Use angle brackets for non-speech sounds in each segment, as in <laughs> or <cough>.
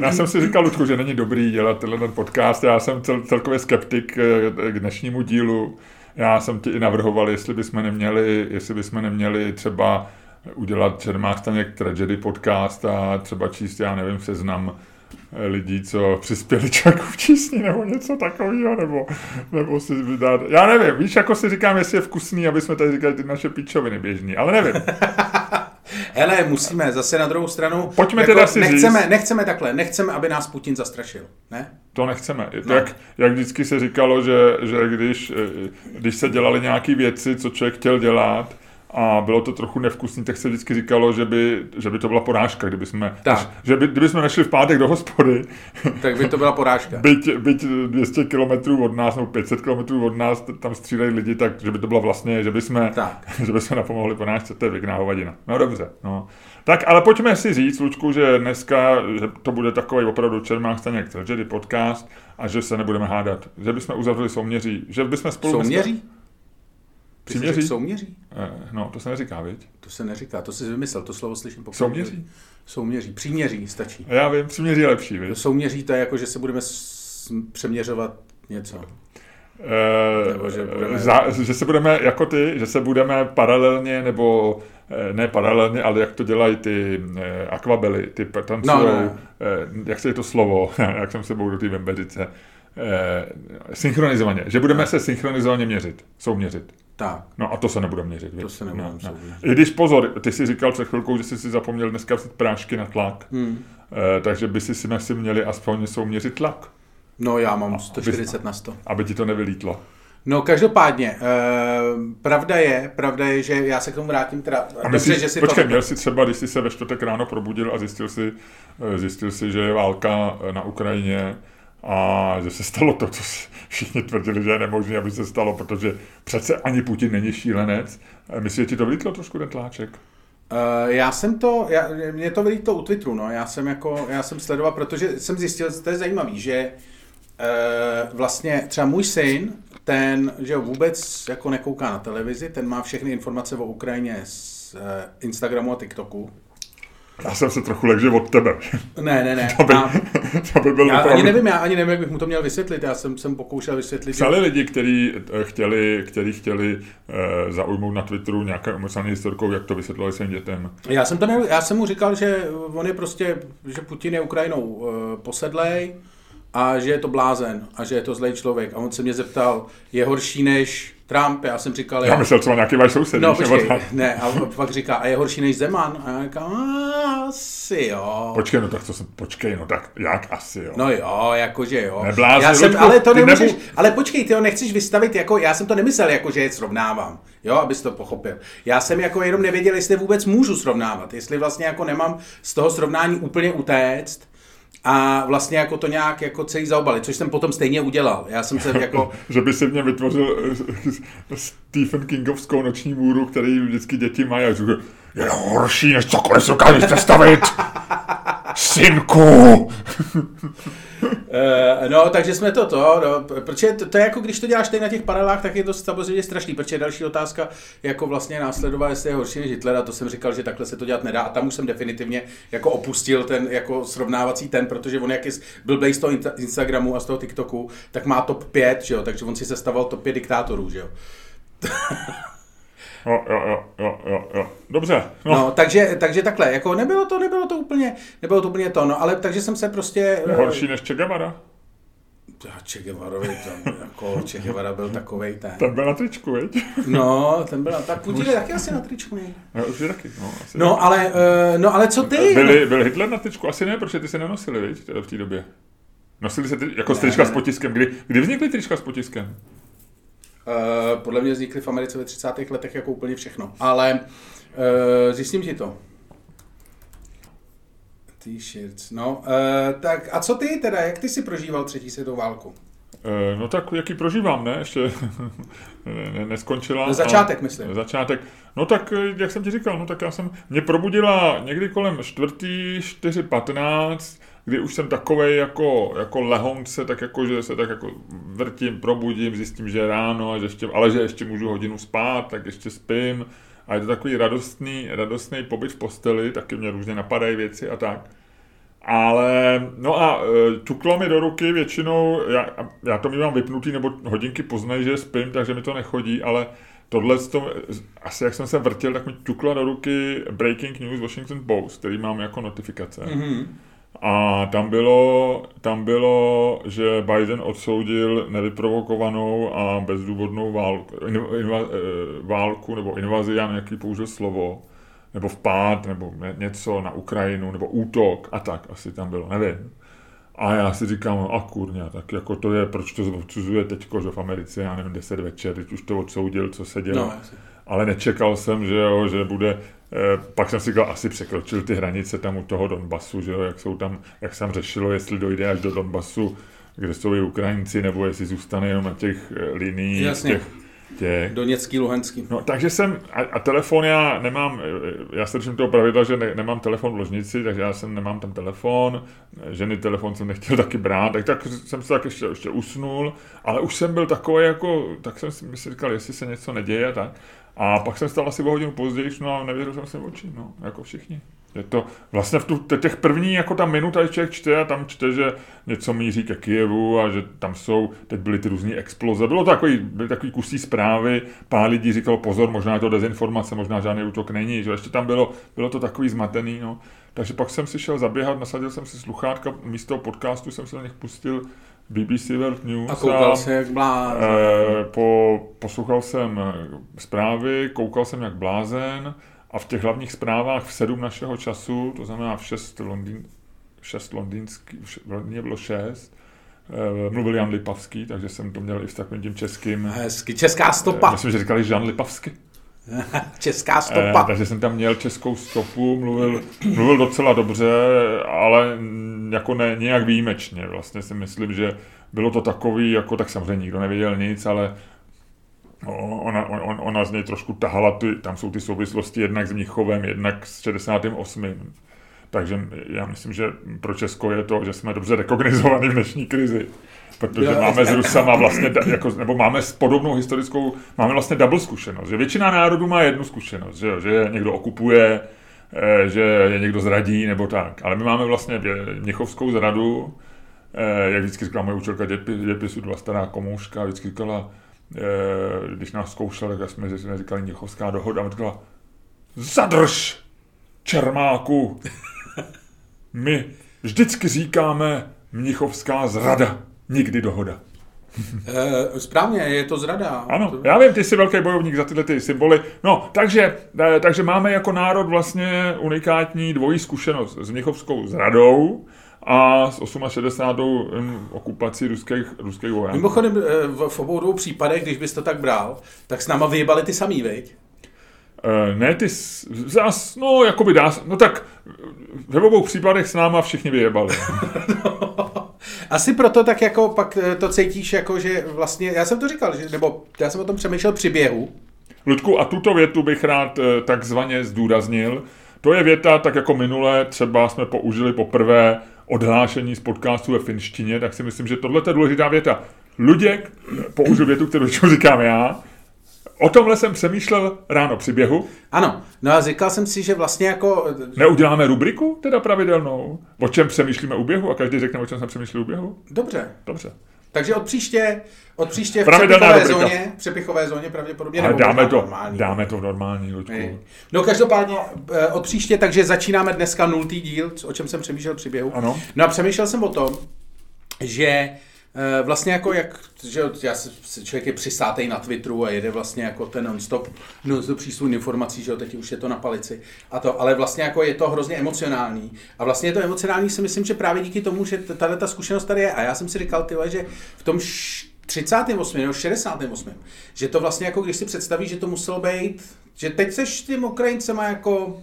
<laughs> já jsem si říkal, Ludku, že není dobrý dělat tenhle podcast. Já jsem cel, celkově skeptik eh, k dnešnímu dílu. Já jsem ti i navrhoval, jestli bychom neměli, jestli bychom neměli třeba udělat Čermák Staněk Tragedy podcast a třeba číst, já nevím, seznam eh, lidí, co přispěli <laughs> čaku v čísni nebo něco takového, nebo, nebo si vydat. Já nevím, víš, jako si říkám, jestli je vkusný, aby jsme tady říkali ty naše píčoviny běžný, ale nevím. <laughs> Hele, musíme zase na druhou stranu. Pojďme jako teda si nechceme, říct. nechceme takhle, nechceme, aby nás Putin zastrašil. Ne? To nechceme. No. Jak, jak vždycky se říkalo, že, že když, eh, když se dělaly nějaké věci, co člověk chtěl dělat, a bylo to trochu nevkusný, tak se vždycky říkalo, že by, že by to byla porážka, kdyby jsme, tak. že by, kdyby jsme nešli v pátek do hospody. Tak by to byla porážka. <laughs> byť, byť 200 km od nás, nebo 500 km od nás, tam střídají lidi, tak že by to bylo vlastně, že by jsme, tak. <laughs> že by jsme napomohli porážce, to je věkná hovadina. No dobře, no. Tak ale pojďme si říct, Lučku, že dneska že to bude takový opravdu Čermák Staněk Tragedy podcast a že se nebudeme hádat. Že bychom uzavřeli souměří. Že bychom spolu souměří? Dneska... Příměří? Souměří? Eh, no, to se neříká, viď? To se neříká, to si vymyslel, to slovo slyším pokud. Souměří? Souměří, příměří stačí. Já vím, příměří je lepší, viď? Souměří to je jako, že se budeme přeměřovat něco. Eh, nebo že, budeme... za, že se budeme jako ty, že se budeme paralelně nebo eh, ne paralelně, ale jak to dělají ty eh, akvabely, ty tancují, no, no. jak se je to slovo, <laughs> jak jsem se do té vembeřice, synchronizovaně, že budeme no. se synchronizovaně měřit, souměřit. Tak. No a to se nebude měřit. To se nebude no, no. I když pozor, ty jsi říkal před chvilkou, že jsi si zapomněl dneska vzít prášky na tlak, hmm. eh, takže by si si měli aspoň souměřit tlak. No já mám 140 aby, na 100. Aby ti to nevylítlo. No každopádně, e, pravda je, pravda je, že já se k tomu vrátím teda. A myslíš, dobře, že si počkej, to... měl jsi třeba, když jsi se ve čtvrtek ráno probudil a zjistil si, eh, zjistil si, že je válka na Ukrajině, a že se stalo to, co všichni tvrdili, že je nemožné, aby se stalo, protože přece ani Putin není šílenec. Myslíš, že ti to vylítlo trošku ten tláček? Uh, já jsem to, já, mě to vylítlo u Twitteru, no, já jsem jako, já jsem sledoval, protože jsem zjistil, to je zajímavý, že uh, vlastně třeba můj syn, ten, že vůbec jako nekouká na televizi, ten má všechny informace o Ukrajině z uh, Instagramu a TikToku, já jsem se trochu lekl, od tebe. Ne, ne, ne. <laughs> To by, já, to by byl já opravdu... ani nevím, já ani nevím, jak bych mu to měl vysvětlit. Já jsem, jsem pokoušel vysvětlit. Psali že... lidi, kteří eh, chtěli, kteří chtěli uh, zaujmout na Twitteru nějaké umyslné historkou, jak to vysvětlovali svým dětem. Já jsem, to ne, já jsem mu říkal, že on je prostě, že Putin je Ukrajinou uh, posedlej a že je to blázen a že je to zlej člověk. A on se mě zeptal, je horší než Trump, já jsem říkal... Já myslel, co má nějaký váš soused. No, počkej, ne, a pak říká, a je horší než Zeman? A já říkám, asi jo. Počkej, no tak co jsem, počkej, no tak jak asi jo. No jo, jakože jo. Neblázni, já jsem, ale to nemůžeš, nebu... ale počkej, ty ho nechceš vystavit jako, já jsem to nemyslel jako, že je srovnávám, jo, abys to pochopil. Já jsem jako jenom nevěděl, jestli vůbec můžu srovnávat, jestli vlastně jako nemám z toho srovnání úplně utéct, a vlastně jako to nějak jako celý zaobalit, což jsem potom stejně udělal. Já jsem se jako... <laughs> že by si mě vytvořil eh, Stephen Kingovskou noční můru, který vždycky děti mají a říkají, je horší, než cokoliv si dokážeš představit. <laughs> Synku! Uh, no, takže jsme to to, no, protože to, to, je jako, když to děláš tady na těch paralelách, tak je to samozřejmě strašný, protože další otázka, jako vlastně následová, jestli je horší než Hitler, a to jsem říkal, že takhle se to dělat nedá, a tam už jsem definitivně jako opustil ten jako srovnávací ten, protože on jak je byl z toho Instagramu a z toho TikToku, tak má top 5, že jo, takže on si sestavoval top 5 diktátorů, že jo. <laughs> Jo, jo, jo, jo, jo, jo. Dobře. No. no. takže, takže takhle, jako nebylo to, nebylo to úplně, nebylo to úplně to, no, ale takže jsem se prostě... Je horší než Che Guevara? Che Guevarovi, tam, <laughs> jako Che Guevara byl takovej ten. Ten byl na tričku, veď? <laughs> No, ten byl, tak Putin je taky asi na tričku, ne? No, už je taky, no. Asi no, taky. ale, uh, no, ale co ty? Byli, byl Hitler na tričku? Asi ne, protože ty se nenosili, veď, v té době. Nosili se ty, jako ne, trička ne. s potiskem. Kdy, kdy vznikly trička s potiskem? Uh, podle mě vznikly v Americe ve 30. letech jako úplně všechno. Ale uh, zjistím ti to. T-shirts, no. Uh, tak a co ty teda, jak ty si prožíval třetí světovou válku? No tak, jaký prožívám, ne? Ještě <laughs> ne, neskončila. Na začátek, a, myslím. Začátek. No tak, jak jsem ti říkal, no tak já jsem, mě probudila někdy kolem čtvrtý, 4.15, kdy už jsem takový jako, jako lehonce, tak jako, že se tak jako vrtím, probudím, zjistím, že je ráno, že ještě, ale že ještě můžu hodinu spát, tak ještě spím. A je to takový radostný, radostný pobyt v posteli, taky mě různě napadají věci a tak. Ale no a čuklo mi do ruky většinou, já, já to mývám vypnutý, nebo hodinky poznají, že spím, takže mi to nechodí, ale tohle, to, asi jak jsem se vrtěl, tak mi čukla do ruky Breaking News Washington Post, který mám jako notifikace. Mm-hmm. A tam bylo, tam bylo, že Biden odsoudil nevyprovokovanou a bezdůvodnou válku, inva, eh, válku nebo invazi, já nějaký použil slovo, nebo vpád, nebo něco na Ukrajinu, nebo útok a tak asi tam bylo, nevím. A já si říkám, a kurňa, tak jako to je, proč to odsuzuje teďko, že v Americe, já nevím, 10 večer, teď už to odsoudil, co se dělo. No, ale nečekal jsem, že, jo, že bude, pak jsem si říkal, asi překročil ty hranice tam u toho Donbasu, že jo, jak jsou tam, jak jsem řešilo, jestli dojde až do Donbasu, kde jsou i Ukrajinci, nebo jestli zůstane jenom na těch eh, liniích, Jasně. těch těch... Doněcký, Luhanský. No, takže jsem, a, a telefon já nemám, já se držím toho pravidla, že ne, nemám telefon v ložnici, takže já jsem nemám tam telefon, ženy telefon jsem nechtěl taky brát, tak, tak jsem se tak ještě, ještě usnul, ale už jsem byl takový jako, tak jsem si, si říkal, jestli se něco neděje, tak. A pak jsem stal asi o hodinu později, no a nevěřil jsem si oči, no, jako všichni. Je to vlastně v tu, těch první, jako ta minuta, když člověk čte a tam čte, že něco míří ke Kijevu a že tam jsou, teď byly ty různé exploze. Bylo to takový, byly takový kusí zprávy, pár lidí říkalo pozor, možná je to dezinformace, možná žádný útok není, že ještě tam bylo, bylo to takový zmatený, no. Takže pak jsem si šel zaběhat, nasadil jsem si sluchátka, místo podcastu jsem se na nich pustil BBC World News. A koukal a, jsem jak blázen. E, po, poslouchal jsem eh, zprávy, koukal jsem jak blázen a v těch hlavních zprávách v sedm našeho času, to znamená v šest, Londýn, šest londýnský, v Londýně bylo šest, eh, mluvil Jan Lipavský, takže jsem to měl i s takovým tím českým. Hezky, česká stopa. Eh, myslím, že říkali Jan Lipavsky. <laughs> Česká stopa. Eh, takže jsem tam měl českou stopu, mluvil, mluvil docela dobře, ale jako ne, nějak výjimečně. Vlastně si myslím, že bylo to takový, jako tak samozřejmě nikdo nevěděl nic, ale ona, on, ona z něj trošku tahala, ty, tam jsou ty souvislosti jednak s Mnichovem, jednak s 68. Takže já myslím, že pro Česko je to, že jsme dobře rekognizovaní v dnešní krizi. Protože jo, máme s Rusama vlastně, jako, nebo máme s podobnou historickou, máme vlastně double zkušenost. Že většina národů má jednu zkušenost, že, že někdo okupuje, eh, že je někdo zradí, nebo tak. Ale my máme vlastně Mnichovskou zradu, eh, jak vždycky říkala moje učitelka děpisu, dva stará komouška, vždycky říkala, když nás zkoušel, tak jsme, jsme říkali Měchovská dohoda, a říkala, zadrž, Čermáku, <laughs> my vždycky říkáme Mnichovská zrada, nikdy dohoda. E, správně, je to zrada. Ano, já vím, ty jsi velký bojovník za tyhle ty symboly. No, takže, e, takže máme jako národ vlastně unikátní dvojí zkušenost s Mnichovskou zradou, a s 68. okupací ruských, ruských vojáků. Mimochodem, eh, v, obou dvou případech, když bys to tak bral, tak s náma vyjebali ty samý, veď? Uh, ne, ty zás, no, jakoby dá, no tak ve obou případech s náma všichni vyjebali. <laughs> no, asi proto tak jako pak eh, to cítíš jako, že vlastně, já jsem to říkal, že, nebo já jsem o tom přemýšlel při běhu. Ludku, a tuto větu bych rád takzvaně zdůraznil. To je věta, tak jako minule třeba jsme použili poprvé odhlášení z podcastu ve finštině, tak si myslím, že tohle je důležitá věta. Luděk, použil větu, kterou říkám já, O tomhle jsem přemýšlel ráno při běhu. Ano, no a říkal jsem si, že vlastně jako... Neuděláme rubriku teda pravidelnou? O čem přemýšlíme u běhu a každý řekne, o čem jsme přemýšleli u běhu? Dobře. Dobře. Takže od příště, od příště v přepichové zóně, přepichové zóně pravděpodobně, Ale dáme to, normální. dáme to v normální, Luďku. No každopádně eh, od příště, takže začínáme dneska nultý díl, o čem jsem přemýšlel při běhu. Ano. No a přemýšlel jsem o tom, že vlastně jako jak, že já se, člověk je přisátej na Twitteru a jede vlastně jako ten non-stop, non-stop přísun informací, že jo, teď už je to na palici a to, ale vlastně jako je to hrozně emocionální a vlastně je to emocionální si myslím, že právě díky tomu, že tahle ta zkušenost tady je a já jsem si říkal, tyhle, že v tom 38. nebo 68. Že to vlastně jako, když si představíš, že to muselo být, že teď seš tím Ukrajincema jako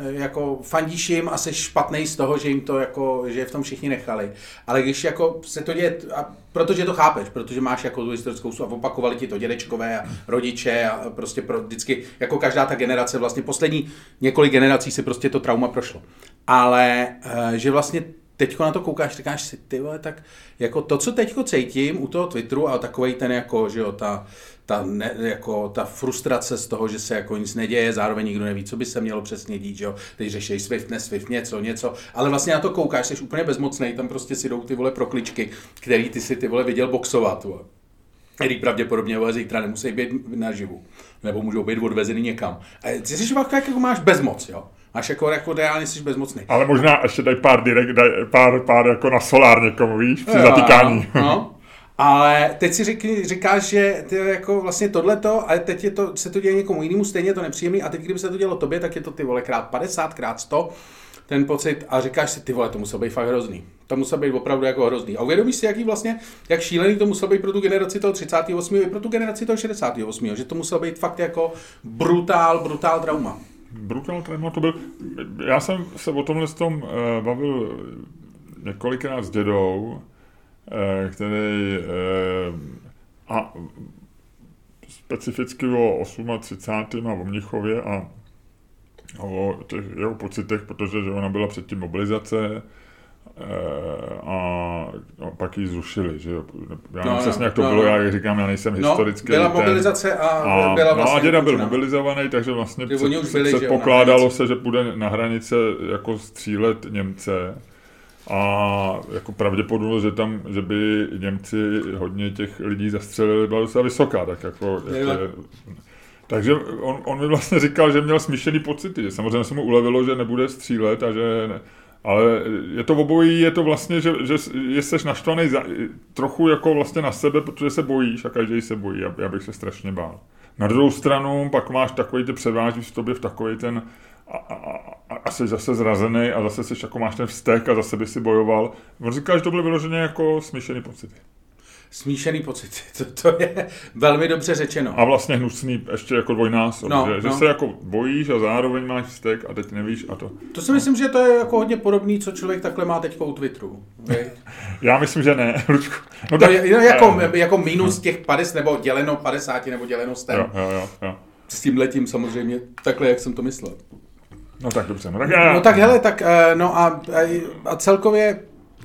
jako fandíš jim a jsi špatný z toho, že jim to jako, že v tom všichni nechali. Ale když jako se to děje, a protože to chápeš, protože máš jako tu historickou a opakovali ti to dědečkové a rodiče a prostě pro vždycky, jako každá ta generace, vlastně poslední několik generací si prostě to trauma prošlo. Ale uh, že vlastně teď na to koukáš, říkáš si, ty vole, tak jako to, co teď cítím u toho Twitteru a takovej ten jako, že jo, ta, ta, ne, jako, ta frustrace z toho, že se jako nic neděje, zároveň nikdo neví, co by se mělo přesně dít, že jo, teď řešej Swift, ne Swift, něco, něco, ale vlastně na to koukáš, jsi úplně bezmocný, tam prostě si jdou ty vole prokličky, který ty si ty vole viděl boxovat, vole který pravděpodobně vole, zítra nemusí být naživu, nebo můžou být odvezeny někam. A ty jsi fakt jako máš bezmoc, jo. Máš jako, jako reálně jsi bezmocný. Ale možná ještě daj pár direkt, daj pár, pár jako na solár někomu, víš, při zatýkání. No, no. <laughs> Ale teď si řík, říkáš, že ty jako vlastně tohleto, ale teď je to, se to děje někomu jinému, stejně je to nepříjemný a teď kdyby se to dělo tobě, tak je to ty vole krát 50, krát 100 ten pocit a říkáš si, ty vole, to muselo být fakt hrozný. To muselo být opravdu jako hrozný. A uvědomíš si, jaký vlastně, jak šílený to muselo být pro tu generaci toho 38. i pro tu generaci toho 68. Že to muselo být fakt jako brutál, brutál trauma. Brutál trauma to byl, já jsem se o tomhle tom uh, bavil několikrát s dědou, který uh, a specificky o 38. a o Mnichově a o těch jeho pocitech, protože že ona byla předtím mobilizace eh, a, a pak ji zrušili, že jo. Já nevím no, přesně, jak to no, bylo, no. já říkám, já nejsem no, historický. Byla ten, mobilizace a, a byla vlastně... No a děda byl mobilizovaný, takže vlastně před, byli, se, pokládalo se, že půjde na hranice jako střílet Němce. A jako pravděpodobnost, že tam, že by Němci hodně těch lidí zastřelili, byla docela vysoká, tak jako, jak je, takže on, on mi vlastně říkal, že měl smíšený pocity, že samozřejmě se mu ulevilo, že nebude střílet a že ne, ale je to obojí, je to vlastně, že, že jsi naštvaný za, trochu jako vlastně na sebe, protože se bojíš a každý se bojí, já, já bych se strašně bál. Na druhou stranu pak máš takový, ty převážíš v tobě v takový ten a, a, a, a jsi zase zrazený a zase jsi jako máš ten vztek a zase by si bojoval. On říká, že to byly vyloženě jako smíšený pocity smíšený pocity. <laughs> To, to je velmi dobře řečeno. A vlastně hnusný ještě jako dvojnásob, no, že, no. že se jako bojíš a zároveň máš vztek a teď nevíš a to. To si myslím, že to je jako hodně podobný, co člověk takhle má teď u Twitteru. <laughs> Já myslím, že ne, <laughs> No, tak, no, jako, jako minus těch 50, nebo děleno 50, nebo děleno 100. Jo, jo, jo, jo. S tím letím samozřejmě takhle, jak jsem to myslel. No tak dobře. No tak, já... no, tak hele, tak eh, no a, a celkově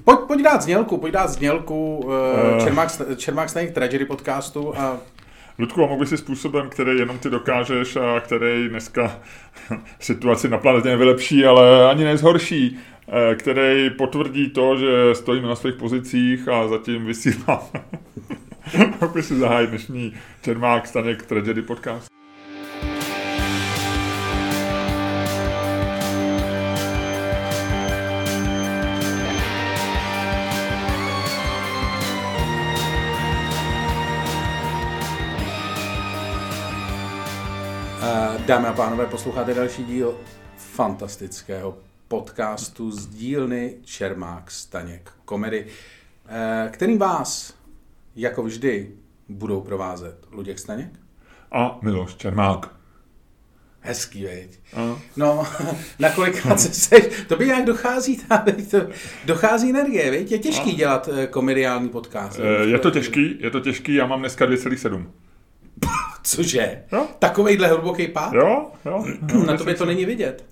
Pojď, pojď dát znělku, pojď dát znělku uh, Čermák, Čermák Staněk Tragedy podcastu a Ludku, a mohl si způsobem, který jenom ty dokážeš a který dneska <laughs> situaci na planetě nevylepší, ale ani nezhorší, který potvrdí to, že stojíme na svých pozicích a zatím vysílám. <laughs> Mohl si zahájit dnešní Čermák Staněk Tragedy podcast. Dámy a pánové, posloucháte další díl fantastického podcastu z dílny Čermák Staněk komedy, eh, kterým vás, jako vždy, budou provázet Luděk Staněk a Miloš Čermák. Hezký, veď. No, <laughs> na kolikrát se seš, to by nějak dochází, to, dochází energie, veď? Je těžký uh. dělat eh, komediální podcast. Uh, je to těžký, je to těžký, já mám dneska 2,7. Cože? Jo? Takovejhle hluboký pád? Jo, jo. jo na tobě to není vidět.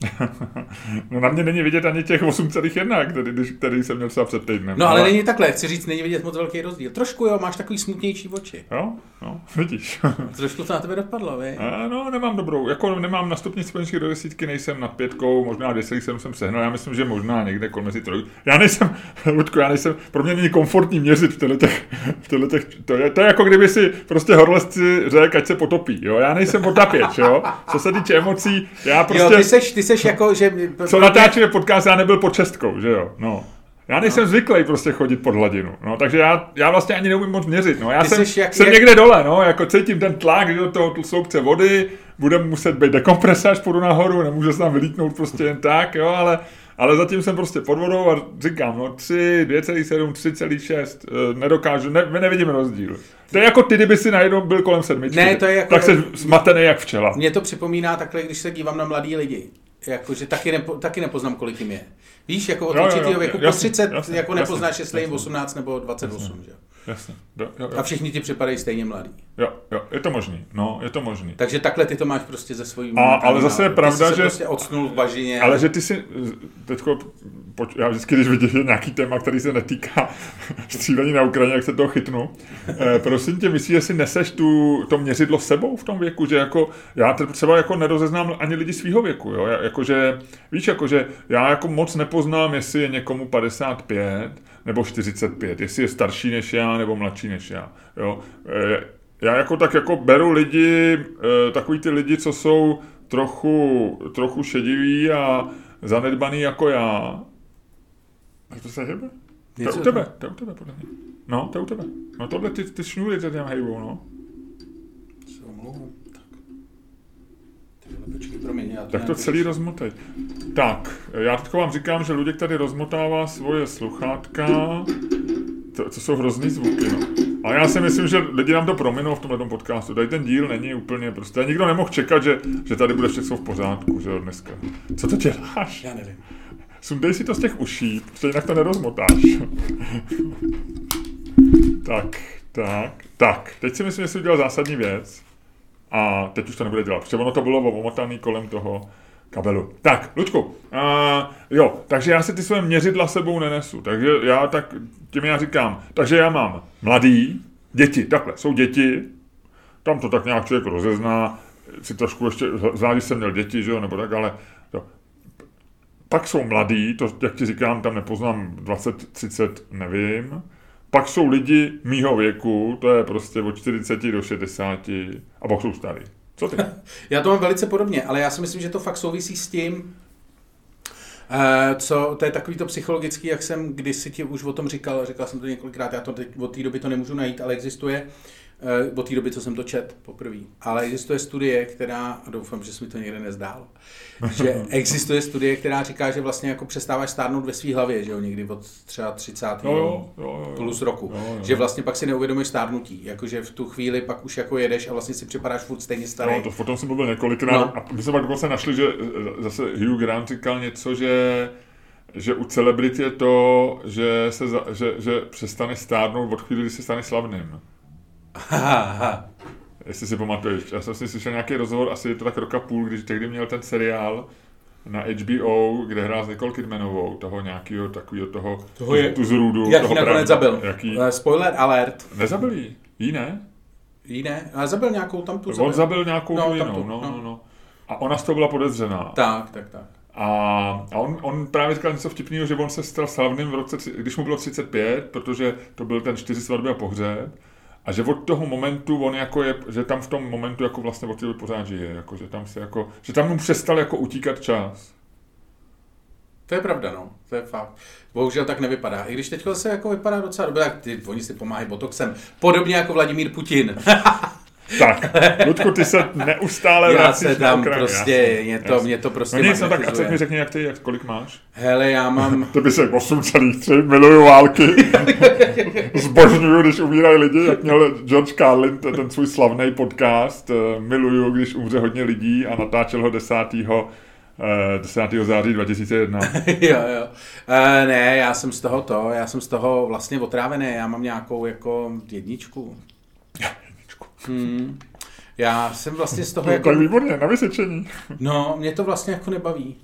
<laughs> no na mě není vidět ani těch 8,1, který, který jsem měl třeba před týdnem. No ale, ale není takhle, chci říct, není vidět moc velký rozdíl. Trošku jo, máš takový smutnější oči. Jo, no, vidíš. <laughs> Trošku to na tebe dopadlo, vy? A, no, nemám dobrou, jako nemám na stupni společných do desítky, nejsem na pětkou, možná 10,7 jsem sehnal, já myslím, že možná někde kolem mezi troj. Já nejsem, <laughs> Ludku, já nejsem, pro mě není komfortní měřit v těch, v těch to, je, to je jako kdyby si prostě horlesci řekl, ať se potopí, jo, já nejsem potapěč, jo, co se týče emocí, já prostě... Jo, ty seš, ty seš jako, že... Co natáčíme podcast, já nebyl pod čestkou, že jo, no. Já nejsem no. zvyklý prostě chodit pod hladinu, no, takže já, já vlastně ani neumím moc měřit, no, já Ty jsem, jak, jsem jak... někde dole, no, jako cítím ten tlak, že toho sloupce vody, bude muset být dekompresa, až půjdu nahoru, nemůže se tam vylítnout prostě jen tak, jo, ale ale zatím jsem prostě pod vodou a říkám, no 3, 2,7, 3,6, nedokážu, ne, nevidím rozdíl. To je jako ty, kdyby si najednou byl kolem sedmičky. Ne, to je jako... Tak se zmatený jak včela. Mně to připomíná takhle, když se dívám na mladý lidi. Jakože taky, nepo, taky nepoznám, kolik jim je. Víš, jako od Jo, určitého věku po jasně, 30 jasně, jako nepoznáš, jestli je jim jasně. 18 nebo 28, že? Jasně. Jo, jo, A jo. všichni ti připadají stejně mladí. jo, jo, je to možný. No, je to možný. Takže takhle ty to máš prostě ze svojí A- ale zase je pravda, že- prostě odsnul v bažině. Ale že ty si teďko, poč, já vždycky, když vidím nějaký téma, který se netýká <laughs> střílení na Ukrajině, jak se toho chytnu, eh, prosím tě, myslíš, že si neseš tu, to měřidlo sebou v tom věku, že jako, já třeba jako nerozeznám ani lidi svého věku, jo, Já- jakože, víš, jakože já jako moc nepoznám, jestli je někomu 55 nebo 45, jestli je starší než já nebo mladší než já, jo. Eh, Já jako tak jako beru lidi, eh, takový ty lidi, co jsou trochu, trochu šediví a zanedbaný jako já. A to se hýbe? To je u tebe, to je u tebe, podle mě. No, to je u tebe. No tohle ty, ty šňůry, ty tam hejbou, no. Se omlouvám. Počkej, promiň, já Tak to celý rozmotej. Tak, já teď vám říkám, že Luděk tady rozmotává svoje sluchátka. To, to jsou hrozný zvuky, no. A já si myslím, že lidi nám to prominou v tomhle podcastu. Tady ten díl není úplně prostě. Nikdo nemohl čekat, že, že tady bude všechno v pořádku, že jo, dneska. Co to děláš? Já nevím. Sundej si to z těch uší, protože jinak to nerozmotáš. tak, tak, tak. Teď si myslím, že jsi udělal zásadní věc. A teď už to nebude dělat, protože ono to bylo omotaný kolem toho kabelu. Tak, Luďku, a, jo, takže já si ty své měřidla sebou nenesu, takže já tak, tím já říkám, takže já mám mladý, děti, takhle, jsou děti, tam to tak nějak člověk rozezná, si trošku ještě, zvlášť jsem měl děti, že jo, nebo tak, ale jo. Pak jsou mladí, to, jak ti říkám, tam nepoznám 20, 30, nevím. Pak jsou lidi mýho věku, to je prostě od 40 do 60, a pak jsou starý. Co ty? <laughs> Já to mám velice podobně, ale já si myslím, že to fakt souvisí s tím, eh, co, to je takový to psychologický, jak jsem kdysi ti už o tom říkal, říkal jsem to několikrát, já to teď, od té doby to nemůžu najít, ale existuje, od té doby, co jsem to čet poprvé, ale existuje studie, která, a doufám, že se mi to někde nezdálo, že <laughs> existuje studie, která říká, že vlastně jako přestáváš stárnout ve své hlavě, že jo, někdy od třeba 30. Jo, jo, jo, jo. plus roku. Jo, jo. Že vlastně pak si neuvědomuješ stárnutí. Jakože v tu chvíli pak už jako jedeš a vlastně si připadáš furt stejně starý. No, to potom jsem mluvil několikrát No. a my jsme pak dokonce našli, že eh, zase Hugh Grant říkal něco, že že u celebrit je to, že, se za, že, že přestane stárnout od chvíli, kdy se stane slavným. <laughs> Jestli si pamatuješ. Já jsem si slyšel nějaký rozhovor, asi je to tak roka půl, když tehdy měl ten seriál na HBO, kde hrál s Nicole Kidmanovou, toho nějakého takového toho, Toho je- tu zrůdu. Jak toho nakonec zabil. Jaký, Eh, Spoiler alert. nezabil jí? Jí ne? Jí ne, ale zabil nějakou tam tu On zabil nějakou No, tu jinou, tamtu, no, no. no, no. A ona z toho byla podezřená. Tak, tak, tak. A, a on, on právě říkal něco vtipného, že on se stal slavným v roce, když mu bylo 35, protože to byl ten čtyři svatby a pohřeb. A že od toho momentu on jako je, že tam v tom momentu jako vlastně od té pořád žije, jako, že tam se jako, že tam mu přestal jako utíkat čas. To je pravda, no. To je fakt. Bohužel tak nevypadá. I když teď se jako vypadá docela dobře, tak ty, oni si pomáhají botoxem. Podobně jako Vladimír Putin. <laughs> Tak, Ludku, ty se neustále já vracíš se tam Ukrajinu, prostě, jasně, mě to, jasně. mě to prostě No nic, no tak a teď mi řekni, jak ty, jak, kolik máš? Hele, já mám... To by se 8,3 miluju války. <laughs> Zbožňuju, když umírají lidi, jak měl George Carlin ten, svůj slavný podcast eh, Miluju, když umře hodně lidí a natáčel ho 10. eh, 10. září 2001. <laughs> jo, jo. E, ne, já jsem z toho to, já jsem z toho vlastně otrávený, já mám nějakou jako jedničku. Hmm. Já jsem vlastně z toho To jako... je výborně, na vysvědčení. No, mě to vlastně jako nebaví.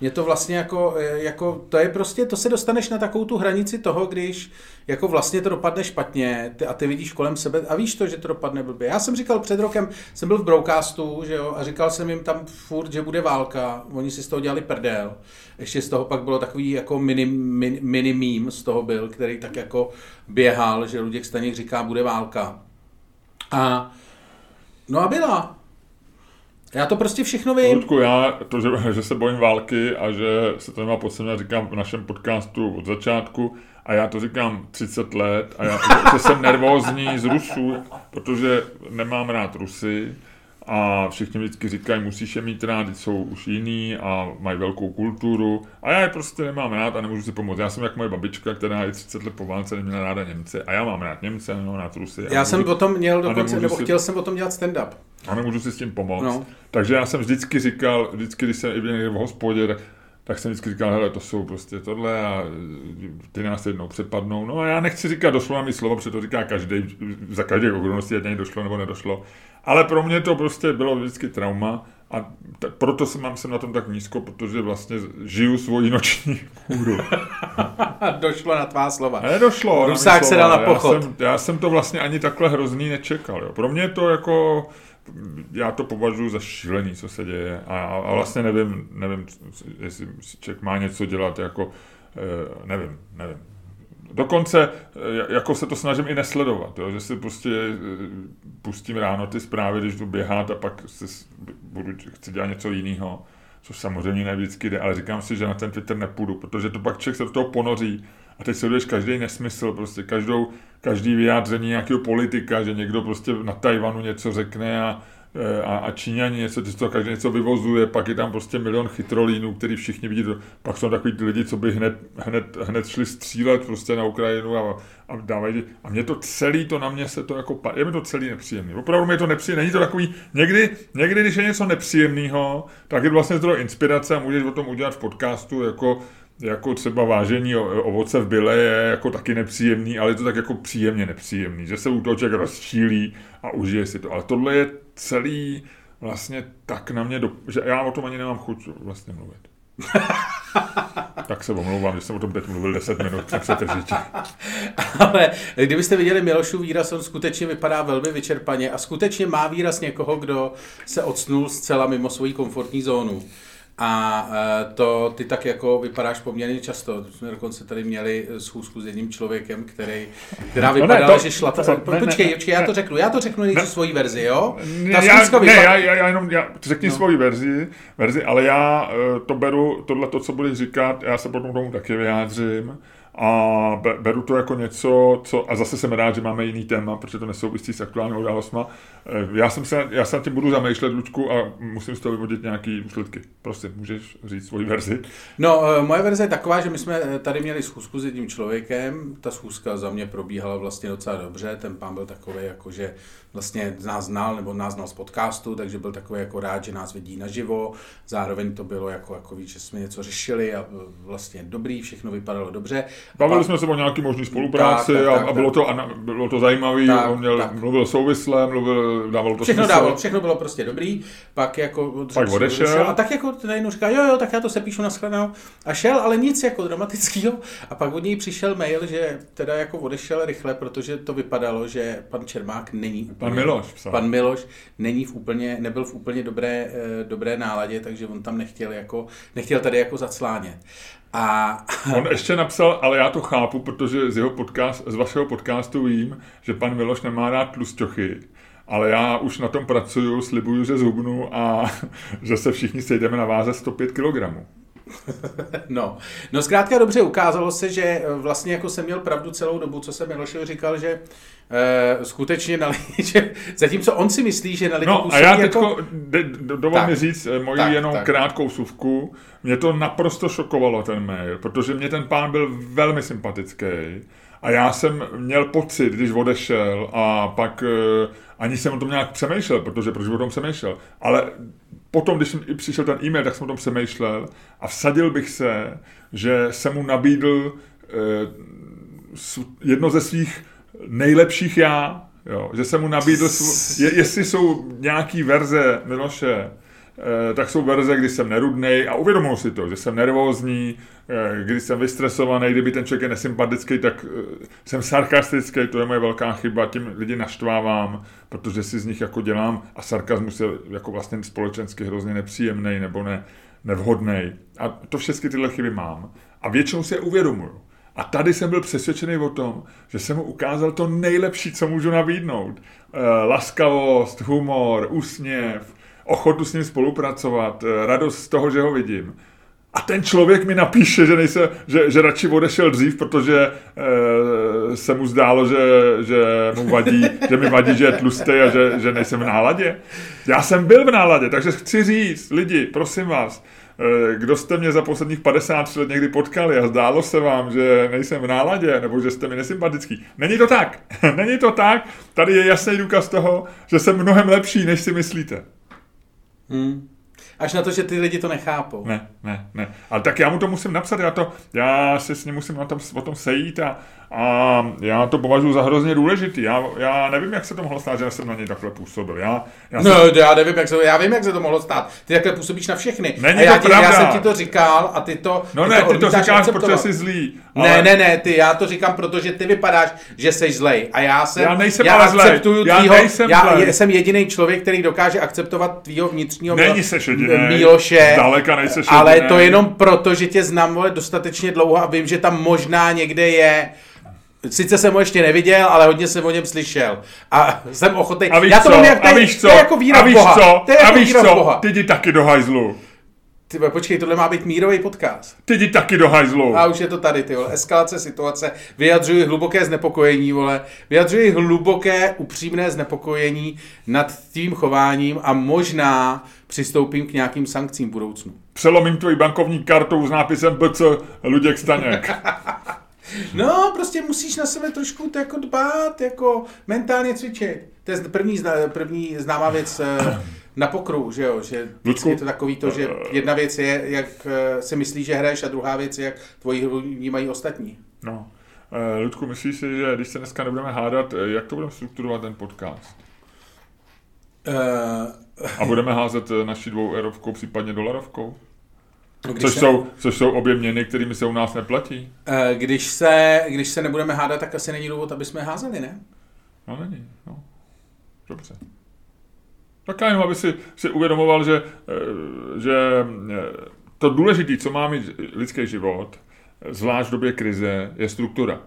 Mě to vlastně jako, eh, jako, to je prostě, to se dostaneš na takovou tu hranici toho, když jako vlastně to dopadne špatně ty, a ty vidíš kolem sebe a víš to, že to dopadne blbě. Já jsem říkal před rokem, jsem byl v Broadcastu, že jo, a říkal jsem jim tam furt, že bude válka, oni si z toho dělali prdel. Ještě z toho pak bylo takový jako mini, mini, mini meme z toho byl, který tak jako běhal, že Luděk Staněk říká, bude válka. A no a byla. Já to prostě všechno vím. Ludku, já to, že, <laughs> že se bojím války a že se to nemá podstatně, říkám v našem podcastu od začátku a já to říkám 30 let a já, <laughs> že, jsem nervózní z Rusů, protože nemám rád Rusy a všichni vždycky říkají, musíš je mít rád, jsou už jiný a mají velkou kulturu a já je prostě nemám rád a nemůžu si pomoct. Já jsem jak moje babička, která je 30 let po válce neměla ráda Němce a já mám rád Němce, nemám rád Rusy. a Já jsem nemůžu- o tom měl dokonce, nebo si- chtěl jsem o tom dělat stand-up. a nemůžu si s tím pomoct. No. Takže já jsem vždycky říkal, vždycky, když jsem i byl někde v hospodě, tak, jsem vždycky říkal, hele, to jsou prostě tohle a ty nás jednou přepadnou. No a já nechci říkat doslova mi slovo, protože to říká každý, za každé okolnosti, ať došlo nebo nedošlo. Ale pro mě to prostě bylo vždycky trauma a t- proto jsem, mám jsem na tom tak nízko, protože vlastně žiju svoji noční kůru. <laughs> Došlo na tvá slova. Nedošlo. Rusák se dal na pochod. Já jsem, já jsem to vlastně ani takhle hrozný nečekal. Jo. Pro mě to jako já to považuji za šílený, co se děje a, a vlastně nevím, nevím, jestli člověk má něco dělat, jako eh, nevím, nevím. Dokonce eh, jako se to snažím i nesledovat, jo, že si prostě eh, pustím ráno ty zprávy, když jdu běhat a pak si budu, chci dělat něco jiného, což samozřejmě ne vždycky jde, ale říkám si, že na ten Twitter nepůjdu, protože to pak člověk se do toho ponoří a teď sleduješ každý nesmysl, prostě každou, každý vyjádření nějakého politika, že někdo prostě na Tajvanu něco řekne a, a, a Číňani něco, to každý něco vyvozuje, pak je tam prostě milion chytrolínů, který všichni vidí, pak jsou takový lidi, co by hned, hned, hned šli střílet prostě na Ukrajinu a, a dávají, a mě to celý, to na mě se to jako, je mi to celý nepříjemný, opravdu mi to nepříjemný, není to takový, někdy, někdy, když je něco nepříjemného, tak je to vlastně zdroj inspirace a můžeš o tom udělat v podcastu, jako jako třeba vážení ovoce v byle je jako taky nepříjemný, ale je to tak jako příjemně nepříjemný, že se u toho člověk rozčílí a užije si to. Ale tohle je celý vlastně tak na mě, do, že já o tom ani nemám chuť vlastně mluvit. <laughs> tak se omlouvám, že jsem o tom teď mluvil 10 minut přetržitě. <laughs> Ale kdybyste viděli Milošův výraz, on skutečně vypadá velmi vyčerpaně a skutečně má výraz někoho, kdo se odsnul zcela mimo svoji komfortní zónu. A e, to ty tak jako vypadáš poměrně často. Jsme dokonce tady měli schůzku s jedním člověkem, který, která vypadala, no ne, to, že šla... To, to, počkej, ne, počkej, já to řeknu, já to řeknu nejdřív svoji verzi, jo? Ta já, vypadá... ne, já, já, já jenom, já, řekni no. svoji verzi, verzi, ale já e, to beru, tohle to, co budeš říkat, já se potom tomu taky vyjádřím a beru to jako něco, co, a zase jsem rád, že máme jiný téma, protože to nesouvisí s aktuálními událostmi. Eh, já, jsem se, já se na tím budu zamýšlet, Luďku, a musím z toho vyvodit nějaké důsledky. Prosím, můžeš říct svoji verzi? No, eh, moje verze je taková, že my jsme eh, tady měli schůzku s jedním člověkem. Ta schůzka za mě probíhala vlastně docela dobře. Ten pán byl takový, jako že vlastně nás znal, nebo nás znal z podcastu, takže byl takový jako rád, že nás vidí naživo. Zároveň to bylo jako, jako víc, že jsme něco řešili a vlastně dobrý, všechno vypadalo dobře. Bavili jsme se o nějaký možný spolupráci tak, tak, a, tak, a bylo, to, a bylo to zajímavé, on měl, tak. mluvil souvisle, mluvil, dávalo to všechno smysl. Dávalo, všechno bylo prostě dobrý, pak jako pak odešel. odešel. A tak jako najednou říká, jo, jo, tak já to se píšu na shledanou. A šel, ale nic jako dramatického. A pak od něj přišel mail, že teda jako odešel rychle, protože to vypadalo, že pan Čermák není úplně, pan Miloš, psal. pan Miloš není v úplně, nebyl v úplně dobré, eh, dobré náladě, takže on tam nechtěl jako, nechtěl tady jako zaclánět. A... <laughs> On ještě napsal, ale já to chápu, protože z, jeho podcast, z vašeho podcastu vím, že pan Miloš nemá rád tlusťochy, ale já už na tom pracuju, slibuju, že zhubnu a <laughs> že se všichni sejdeme na váze 105 kg. <laughs> No, no zkrátka dobře ukázalo se, že eh, vlastně jako jsem měl pravdu celou dobu, co jsem Milošovi říkal, že e, skutečně na <laughs> že zatímco on si myslí, že na lidi No a já jako... teďko, dovol mi říct eh, moji tak, jenom tak. krátkou suvku, mě to naprosto šokovalo ten mail, protože mě ten pán byl velmi sympatický. A já jsem měl pocit, když odešel a pak uh, ani jsem o tom nějak přemýšlel, protože proč o tom přemýšlel, ale potom, když jsem přišel ten e-mail, tak jsem o tom přemýšlel a vsadil bych se, že jsem mu nabídl uh, jedno ze svých nejlepších já, jo, že jsem mu nabídl, svů, je, jestli jsou nějaký verze Miloše, Eh, tak jsou verze, kdy jsem nerudnej a uvědomuji si to, že jsem nervózní, eh, když jsem vystresovaný, kdyby ten člověk je nesympatický, tak eh, jsem sarkastický, to je moje velká chyba, tím lidi naštvávám, protože si z nich jako dělám a sarkazmus je jako vlastně společensky hrozně nepříjemný nebo ne, nevhodný. A to všechny tyhle chyby mám. A většinou si je uvědomuju. A tady jsem byl přesvědčený o tom, že jsem mu ukázal to nejlepší, co můžu nabídnout. Laskavost, humor, úsměv, ochotu s ním spolupracovat, eh, radost z toho, že ho vidím. A ten člověk mi napíše, že, nejse, že, že radši odešel dřív, protože e, se mu zdálo, že, že mu vadí, že mi vadí, že je tlustý a že, že nejsem v náladě. Já jsem byl v náladě, takže chci říct, lidi, prosím vás, e, kdo jste mě za posledních 50 let někdy potkali a zdálo se vám, že nejsem v náladě, nebo že jste mi nesympatický. Není to tak. <laughs> Není to tak. Tady je jasný důkaz toho, že jsem mnohem lepší, než si myslíte. Hmm. Až na to, že ty lidi to nechápou. Ne, ne, ne. Ale tak já mu to musím napsat, já, to, já se s ním musím na tom, o tom sejít a, a já to považuji za hrozně důležitý. Já, já nevím, jak se to mohlo stát, že jsem na něj takhle působil. Já, já No, jsem, já nevím, jak se, já vím, jak se to mohlo stát. Ty takhle působíš na všechny. Není a já, to ti, já jsem ti to říkal a ty to no ty ne, ty to říkáš, protože jsi zlý. Ne, ne, ne, ty, já to říkám, protože ty vypadáš, že jsi zlej. A já jsem, Já nejsem já ale zlej. Já tvýho, nejsem já zlej. jsem jediný člověk, který dokáže akceptovat tvýho vnitřního Není seš jedinej. Míloše. Zdaleka nejseš Ale jedinej. to jenom proto, že tě znám vole, dostatečně dlouho a vím, že tam možná někde je Sice jsem ho ještě neviděl, ale hodně jsem o něm slyšel. A jsem ochotný. A víš já to co? jak a víš co? to je jako víra a víš Boha. co? To je a jako víš co? Boha. Ty jdi taky do hajzlu. Ty, počkej, tohle má být mírový podcast. Ty jdi taky do hajzlu. A už je to tady, ty vole. Eskalace situace. Vyjadřuji hluboké znepokojení, vole. Vyjadřuji hluboké, upřímné znepokojení nad tvým chováním a možná přistoupím k nějakým sankcím v budoucnu. Přelomím tvoji bankovní kartou s nápisem BC Luděk Staněk. <laughs> No, prostě musíš na sebe trošku to jako dbát, jako mentálně cvičit. To je první, zna- první známá věc eh, na pokru, že jo, že Ludku? je to takový to, že jedna věc je, jak eh, si myslíš, že hraješ a druhá věc je, jak tvoji hru vnímají ostatní. No. Eh, Ludku, myslíš si, že když se dneska nebudeme hádat, eh, jak to budeme strukturovat ten podcast? Uh, A budeme házet eh, naši dvou eurovkou, případně dolarovkou? Když Což se- jsou, což jsou obě měny, kterými se u nás neplatí? Eh, Když se, když se nebudeme hádat, tak asi není důvod, aby jsme házeli, ne? No není, no. Dobře. Tak jenom, aby si, si uvědomoval, že, eh, že eh, to důležité, co má mít lidský život, zvlášť v době krize, je struktura.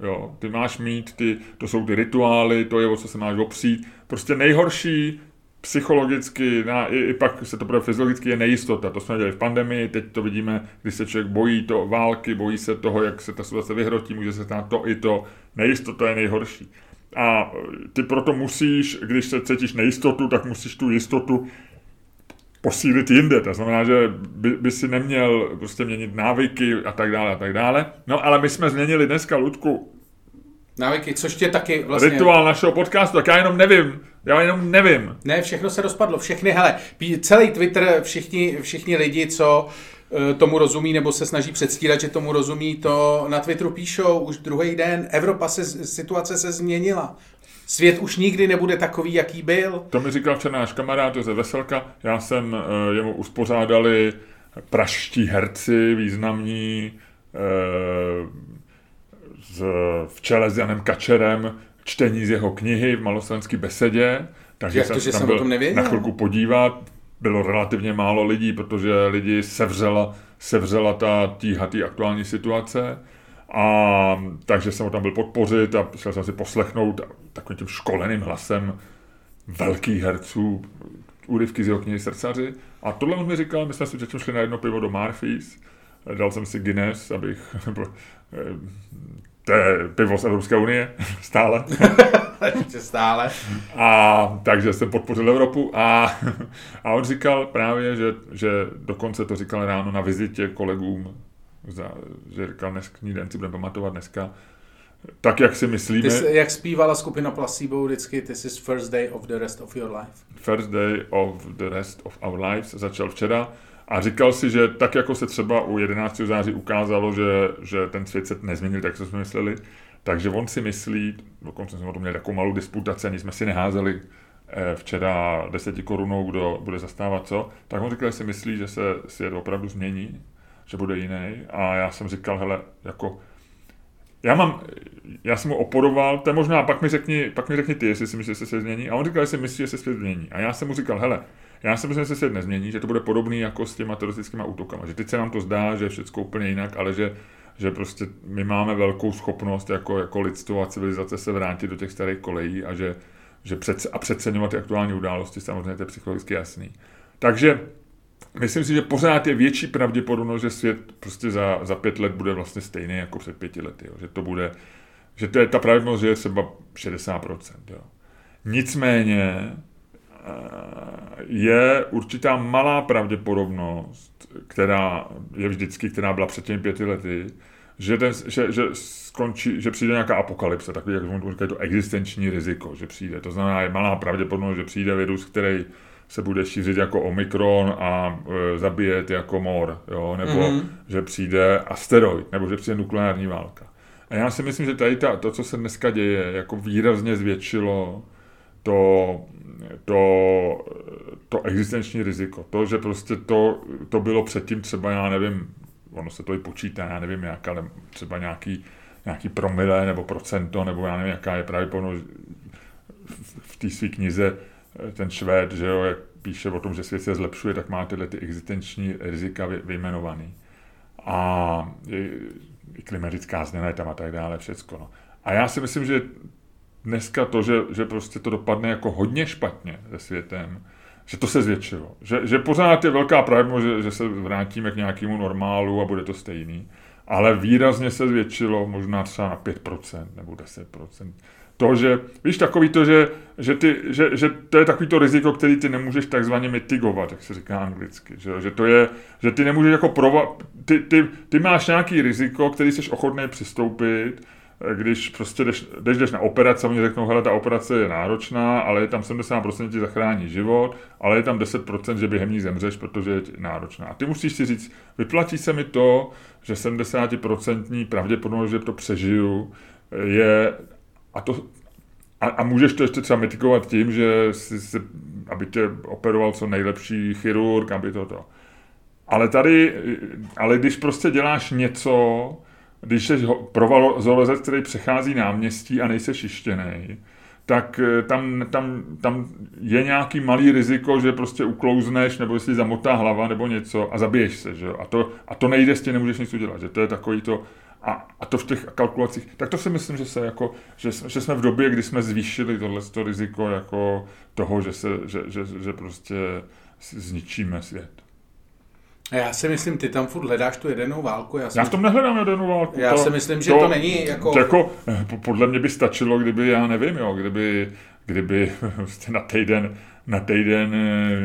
Jo, ty máš mít, ty, to jsou ty rituály, to je, o co se máš opřít. Prostě nejhorší psychologicky, na, i, i pak se to bude fyziologicky, je nejistota. To jsme dělali v pandemii, teď to vidíme, když se člověk bojí to války, bojí se toho, jak se ta situace vyhrotí, může se stát to i to. Nejistota je nejhorší. A ty proto musíš, když se cítíš nejistotu, tak musíš tu jistotu posílit jinde. To znamená, že by, by si neměl prostě měnit návyky a tak dále a tak dále. No ale my jsme změnili dneska, Ludku, Návyky, což tě taky vlastně... rituál našeho podcastu, tak já jenom nevím. Já jenom nevím. Ne, všechno se rozpadlo, všechny, hele, celý Twitter, všichni, všichni lidi, co eh, tomu rozumí nebo se snaží předstírat, že tomu rozumí, to na Twitteru píšou už druhý den, Evropa se, situace se změnila. Svět už nikdy nebude takový, jaký byl. To mi říkal včera náš kamarád Josef Veselka. Já jsem uh, jemu uspořádali praští herci významní z, v čele s Janem Kačerem čtení z jeho knihy v maloslovenské besedě. Takže Jak jsem to, se že tam jsem byl o tom nevěděl? na chvilku podívat. Bylo relativně málo lidí, protože lidi sevřela, sevřela ta tíhatý aktuální situace. A takže jsem ho tam byl podpořit a šel jsem si poslechnout takovým tím školeným hlasem velkých herců, úryvky z jeho knihy Srdcaři. A tohle on mi říkal, my jsme si předtím šli na jedno pivo do Marfis, dal jsem si Guinness, abych, <laughs> to je pivo z Evropské unie, <laughs> stále. <laughs> Ještě stále. A takže jsem podpořil Evropu a, <laughs> a on říkal právě, že, že dokonce to říkal ráno na vizitě kolegům, za, že říkal, dneskní den si budeme pamatovat dneska, tak, jak si myslíme, Ty, jsi- jak zpívala skupina Placebo vždycky, this is first day of the rest of your life. First Day of the Rest of Our Lives začal včera a říkal si, že tak jako se třeba u 11. září ukázalo, že, že ten svět se nezměnil tak, co jsme mysleli, takže on si myslí, dokonce jsme o tom měli takovou malou disputaci, ani jsme si neházeli eh, včera 10 korunou, kdo bude zastávat co, tak on říkal, že si myslí, že se svět opravdu změní, že bude jiný a já jsem říkal, hele, jako já mám, já jsem mu oporoval, to možná, pak mi řekni, pak mi řekni ty, jestli si myslíš, že se svět změní. A on říkal, že si myslí, že se svět změní. A já jsem mu říkal, hele, já si myslím, že se nezmění, že to bude podobný jako s těma teroristickými útokama. Že teď se nám to zdá, že je všechno úplně jinak, ale že, že prostě my máme velkou schopnost jako, jako lidstvo a civilizace se vrátit do těch starých kolejí a že, že přece, a přeceňovat ty aktuální události, samozřejmě to je psychologicky jasný. Takže myslím si, že pořád je větší pravděpodobnost, že svět prostě za, za pět let bude vlastně stejný jako před pěti lety. Jo. Že to bude, že to je ta pravděpodobnost, že je třeba 60%. Jo. Nicméně je určitá malá pravděpodobnost, která je vždycky, která byla před těmi pěti lety, že, ten, že, že, skončí, že přijde nějaká apokalypse, takový, jak tomu říkají, to existenční riziko, že přijde. To znamená, je malá pravděpodobnost, že přijde virus, který se bude šířit jako Omikron a e, zabíjet jako mor, jo? nebo mm-hmm. že přijde asteroid, nebo že přijde nukleární válka. A já si myslím, že tady ta, to, co se dneska děje, jako výrazně zvětšilo to, to, to existenční riziko. To, že prostě to, to bylo předtím třeba, já nevím, ono se to i počítá, já nevím jak, ale třeba nějaký, nějaký promile nebo procento, nebo já nevím, jaká je pravděpodobnost v té své knize ten Švéd, že jo, jak píše o tom, že svět se zlepšuje, tak má tyhle ty existenční rizika vyjmenovaný. A i klimatická změna je tam a tak dále, všecko. No. A já si myslím, že dneska to, že, že prostě to dopadne jako hodně špatně se světem, že to se zvětšilo. Že, že pořád je velká pravděpodobnost, že, že se vrátíme k nějakému normálu a bude to stejný. Ale výrazně se zvětšilo, možná třeba na 5% nebo 10% to, že, víš, takový to, že, že, ty, že, že to je takový to riziko, který ty nemůžeš takzvaně mitigovat, jak se říká anglicky, že, že to je, že ty nemůžeš jako prova, ty, ty, ty máš nějaký riziko, který jsi ochotný přistoupit, když prostě jdeš, jdeš, jdeš na operaci, oni řeknou, hele, ta operace je náročná, ale je tam 70% ti zachrání život, ale je tam 10%, že během ní zemřeš, protože je náročná. A ty musíš si říct, vyplatí se mi to, že 70% pravděpodobnost, že to přežiju, je a, to, a, a můžeš to ještě třeba mitigovat tím, že si, si, aby tě operoval co nejlepší chirurg, aby to to. Ale tady, ale když prostě děláš něco, když jsi provozolezec, který přechází náměstí a nejsi šištěný, tak eh, tam, tam, tam je nějaký malý riziko, že prostě uklouzneš, nebo jestli zamotá hlava, nebo něco a zabiješ se, že A to, a to nejde, s tím nemůžeš nic udělat, že to je takový to, a, a to v těch kalkulacích, tak to si myslím, že, se jako, že, že jsme v době, kdy jsme zvýšili tohle to riziko jako toho, že, se, že, že, že prostě zničíme svět. Já si myslím, ty tam furt hledáš tu jedenou válku. Já, já v tom nehledám jedenou válku. Já to, si myslím, že to, to není jako... jako... Podle mě by stačilo, kdyby, já nevím, jo, kdyby, kdyby <laughs> prostě na týden, na týden,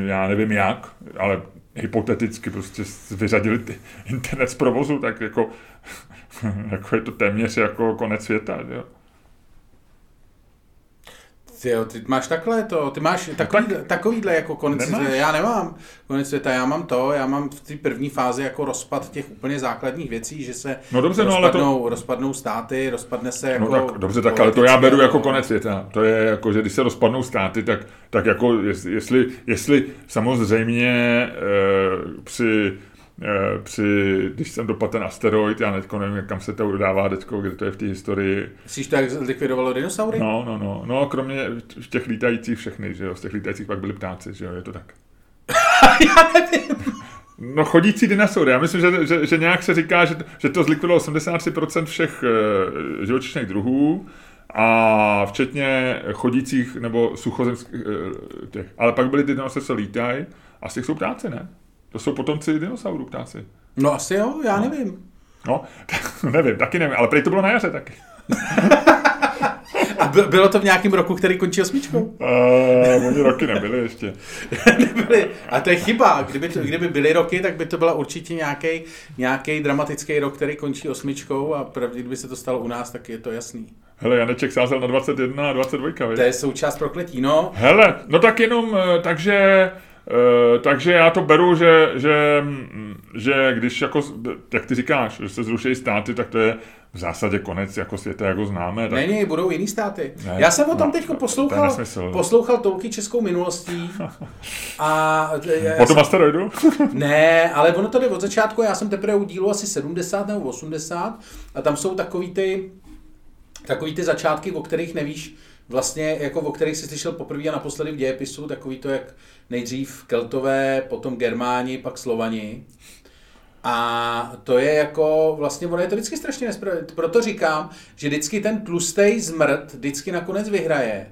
já nevím jak, ale hypoteticky prostě vyřadili ty internet z provozu, tak jako <laughs> jako je to téměř jako konec světa, jo. Ty, jo, ty máš takhle to, ty máš takový, tak, takovýhle jako konec nemáš. světa, já nemám konec světa, já mám to, já mám v té první fázi jako rozpad těch úplně základních věcí, že se no dobře, rozpadnou, no, ale to... rozpadnou státy, rozpadne se no jako... No tak, dobře, tak ale to já beru jako konec světa, to je jako, že když se rozpadnou státy, tak, tak jako jestli, jestli samozřejmě e, při při, když jsem dopadl ten asteroid, já teď nevím, kam se to udává teďko, kde to je v té historii. Myslíš to, jak likvidovalo dinosaury? No, no, no, no, kromě v těch lítajících všechny, že jo, z těch lítajících pak byli ptáci, že jo, je to tak. <laughs> já nevím. No chodící dinosaury. Já myslím, že, že, že nějak se říká, že, že to zlikvidovalo 83% všech uh, živočišných druhů a včetně chodících nebo suchozemských uh, těch. Ale pak byly ty dinosaury, co lítají a z těch jsou ptáci, ne? To jsou potomci dinosaurů, ptáci. No asi jo, já no. nevím. No, <laughs> nevím, taky nevím, ale prej to bylo na jaře taky. A bylo to v nějakém roku, který končí osmičkou? Uh, <laughs> oni roky nebyly ještě. <laughs> nebyly. A to je chyba. Kdyby, to, kdyby byly roky, tak by to byla určitě nějaký, nějaký dramatický rok, který končí osmičkou a pravdě, kdyby se to stalo u nás, tak je to jasný. Hele, Janeček sázel na 21 a 22, víš? To je součást prokletí, no. Hele, no tak jenom, eh, takže Eh, takže já to beru, že, že, že když jako, jak ty říkáš, že se zruší státy, tak to je v zásadě konec jako světa, jako známe. Tak... Ne, ne, budou jiný státy. Ne, já jsem o tom no, teď poslouchal, poslouchal tolky českou minulostí. A, <laughs> já, po tom asteroidu? <laughs> ne, ale ono to jde od začátku, já jsem teprve u dílu asi 70 nebo 80 a tam jsou takový ty, takový ty začátky, o kterých nevíš, vlastně, jako o kterých jsi slyšel poprvé a naposledy v dějepisu, takový to, jak nejdřív Keltové, potom Germáni, pak Slovani. A to je jako, vlastně ono je to vždycky strašně nespravedlivé. Proto říkám, že vždycky ten tlustej zmrt vždycky nakonec vyhraje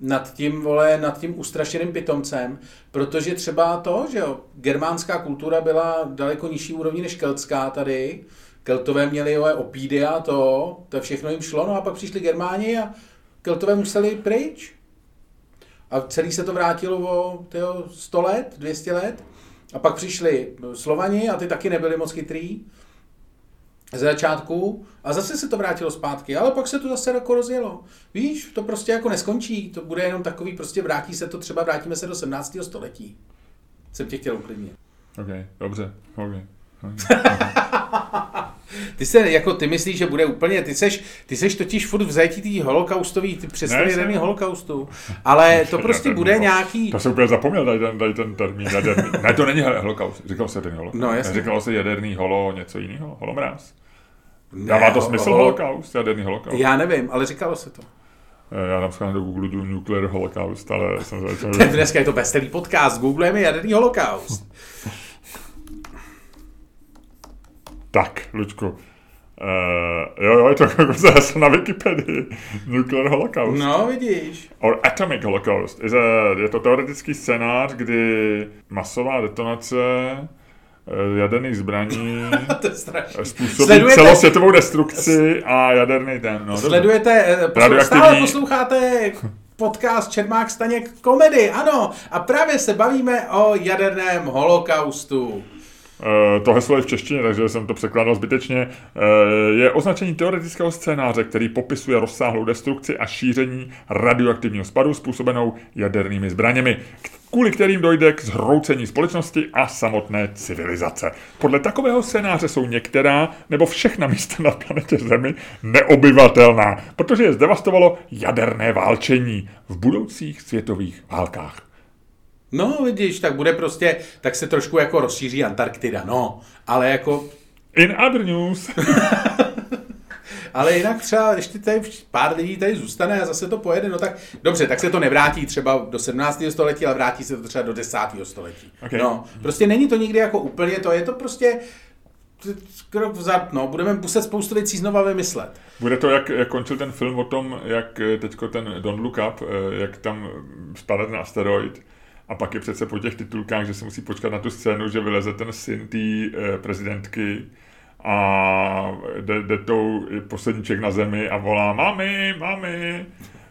nad tím, vole, nad tím ustrašeným pitomcem, protože třeba to, že jo, germánská kultura byla daleko nižší úrovni než keltská tady, Keltové měli jo, opídy a to, to všechno jim šlo, no a pak přišli Germáni a Keltové museli pryč. A celý se to vrátilo o tyjo, 100 let, 200 let. A pak přišli Slovani a ty taky nebyli moc chytrý. ze začátku a zase se to vrátilo zpátky, ale pak se to zase jako rozjelo. Víš, to prostě jako neskončí, to bude jenom takový, prostě vrátí se to, třeba vrátíme se do 17. století. Jsem tě chtěl uklidnit. OK, dobře, OK. <laughs> Ty se, jako ty myslíš, že bude úplně, ty seš, ty seš totiž furt v zajetí tý holokaustový, ty představy holokaustu, ale <laughs> to prostě bude nějaký, To jsem úplně zapomněl, tady ten, tady ten termín jaderný. <laughs> Ne, to není holokaust, říkalo se jaderný holokaust. No, jasně. Říkalo se jaderný holo, něco jiného, holomráz. Dává Ne, to ho- smysl ho- holokaust, jaderný holokaust? Já nevím, ale říkalo se to. Eh, Já dám schválně do Google jdu nuclear holocaust, ale jsem <laughs> začal... Dneska je to veselý podcast, googlujeme jaderný holokaust. Tak, Lučku. Uh, jo, jo, je to <laughs> jako zase na Wikipedii. Nuclear holocaust. No, vidíš. Or atomic holocaust. Je, to- je to teoretický scénář, kdy masová detonace eh, jaderných zbraní <laughs> to je způsobí Sledujete- celosvětovou destrukci a jaderný ten. No. Sledujete, eh, poslu- stále posloucháte podcast Čermák Staněk komedy, ano. A právě se bavíme o jaderném holokaustu. Eh, to heslo je v češtině, takže jsem to překládal zbytečně. Eh, je označení teoretického scénáře, který popisuje rozsáhlou destrukci a šíření radioaktivního spadu způsobenou jadernými zbraněmi, kvůli kterým dojde k zhroucení společnosti a samotné civilizace. Podle takového scénáře jsou některá nebo všechna místa na planetě Zemi neobyvatelná, protože je zdevastovalo jaderné válčení v budoucích světových válkách. No, vidíš, tak bude prostě, tak se trošku jako rozšíří Antarktida, no. Ale jako, In other news, <laughs> ale jinak třeba ještě tady pár lidí tady zůstane a zase to pojede, no tak dobře, tak se to nevrátí třeba do 17. století, ale vrátí se to třeba do 10. století. Ok. No, prostě není to nikdy jako úplně to, je to prostě krok vzad, no, budeme muset spoustu věcí znova vymyslet. Bude to, jak, jak končil ten film o tom, jak eh, teďko ten Don't Look Up, eh, jak tam spadne ten asteroid a pak je přece po těch titulkách, že se musí počkat na tu scénu, že vyleze ten syn té eh, prezidentky a jde, jde tou poslední ček na zemi a volá mami, mami.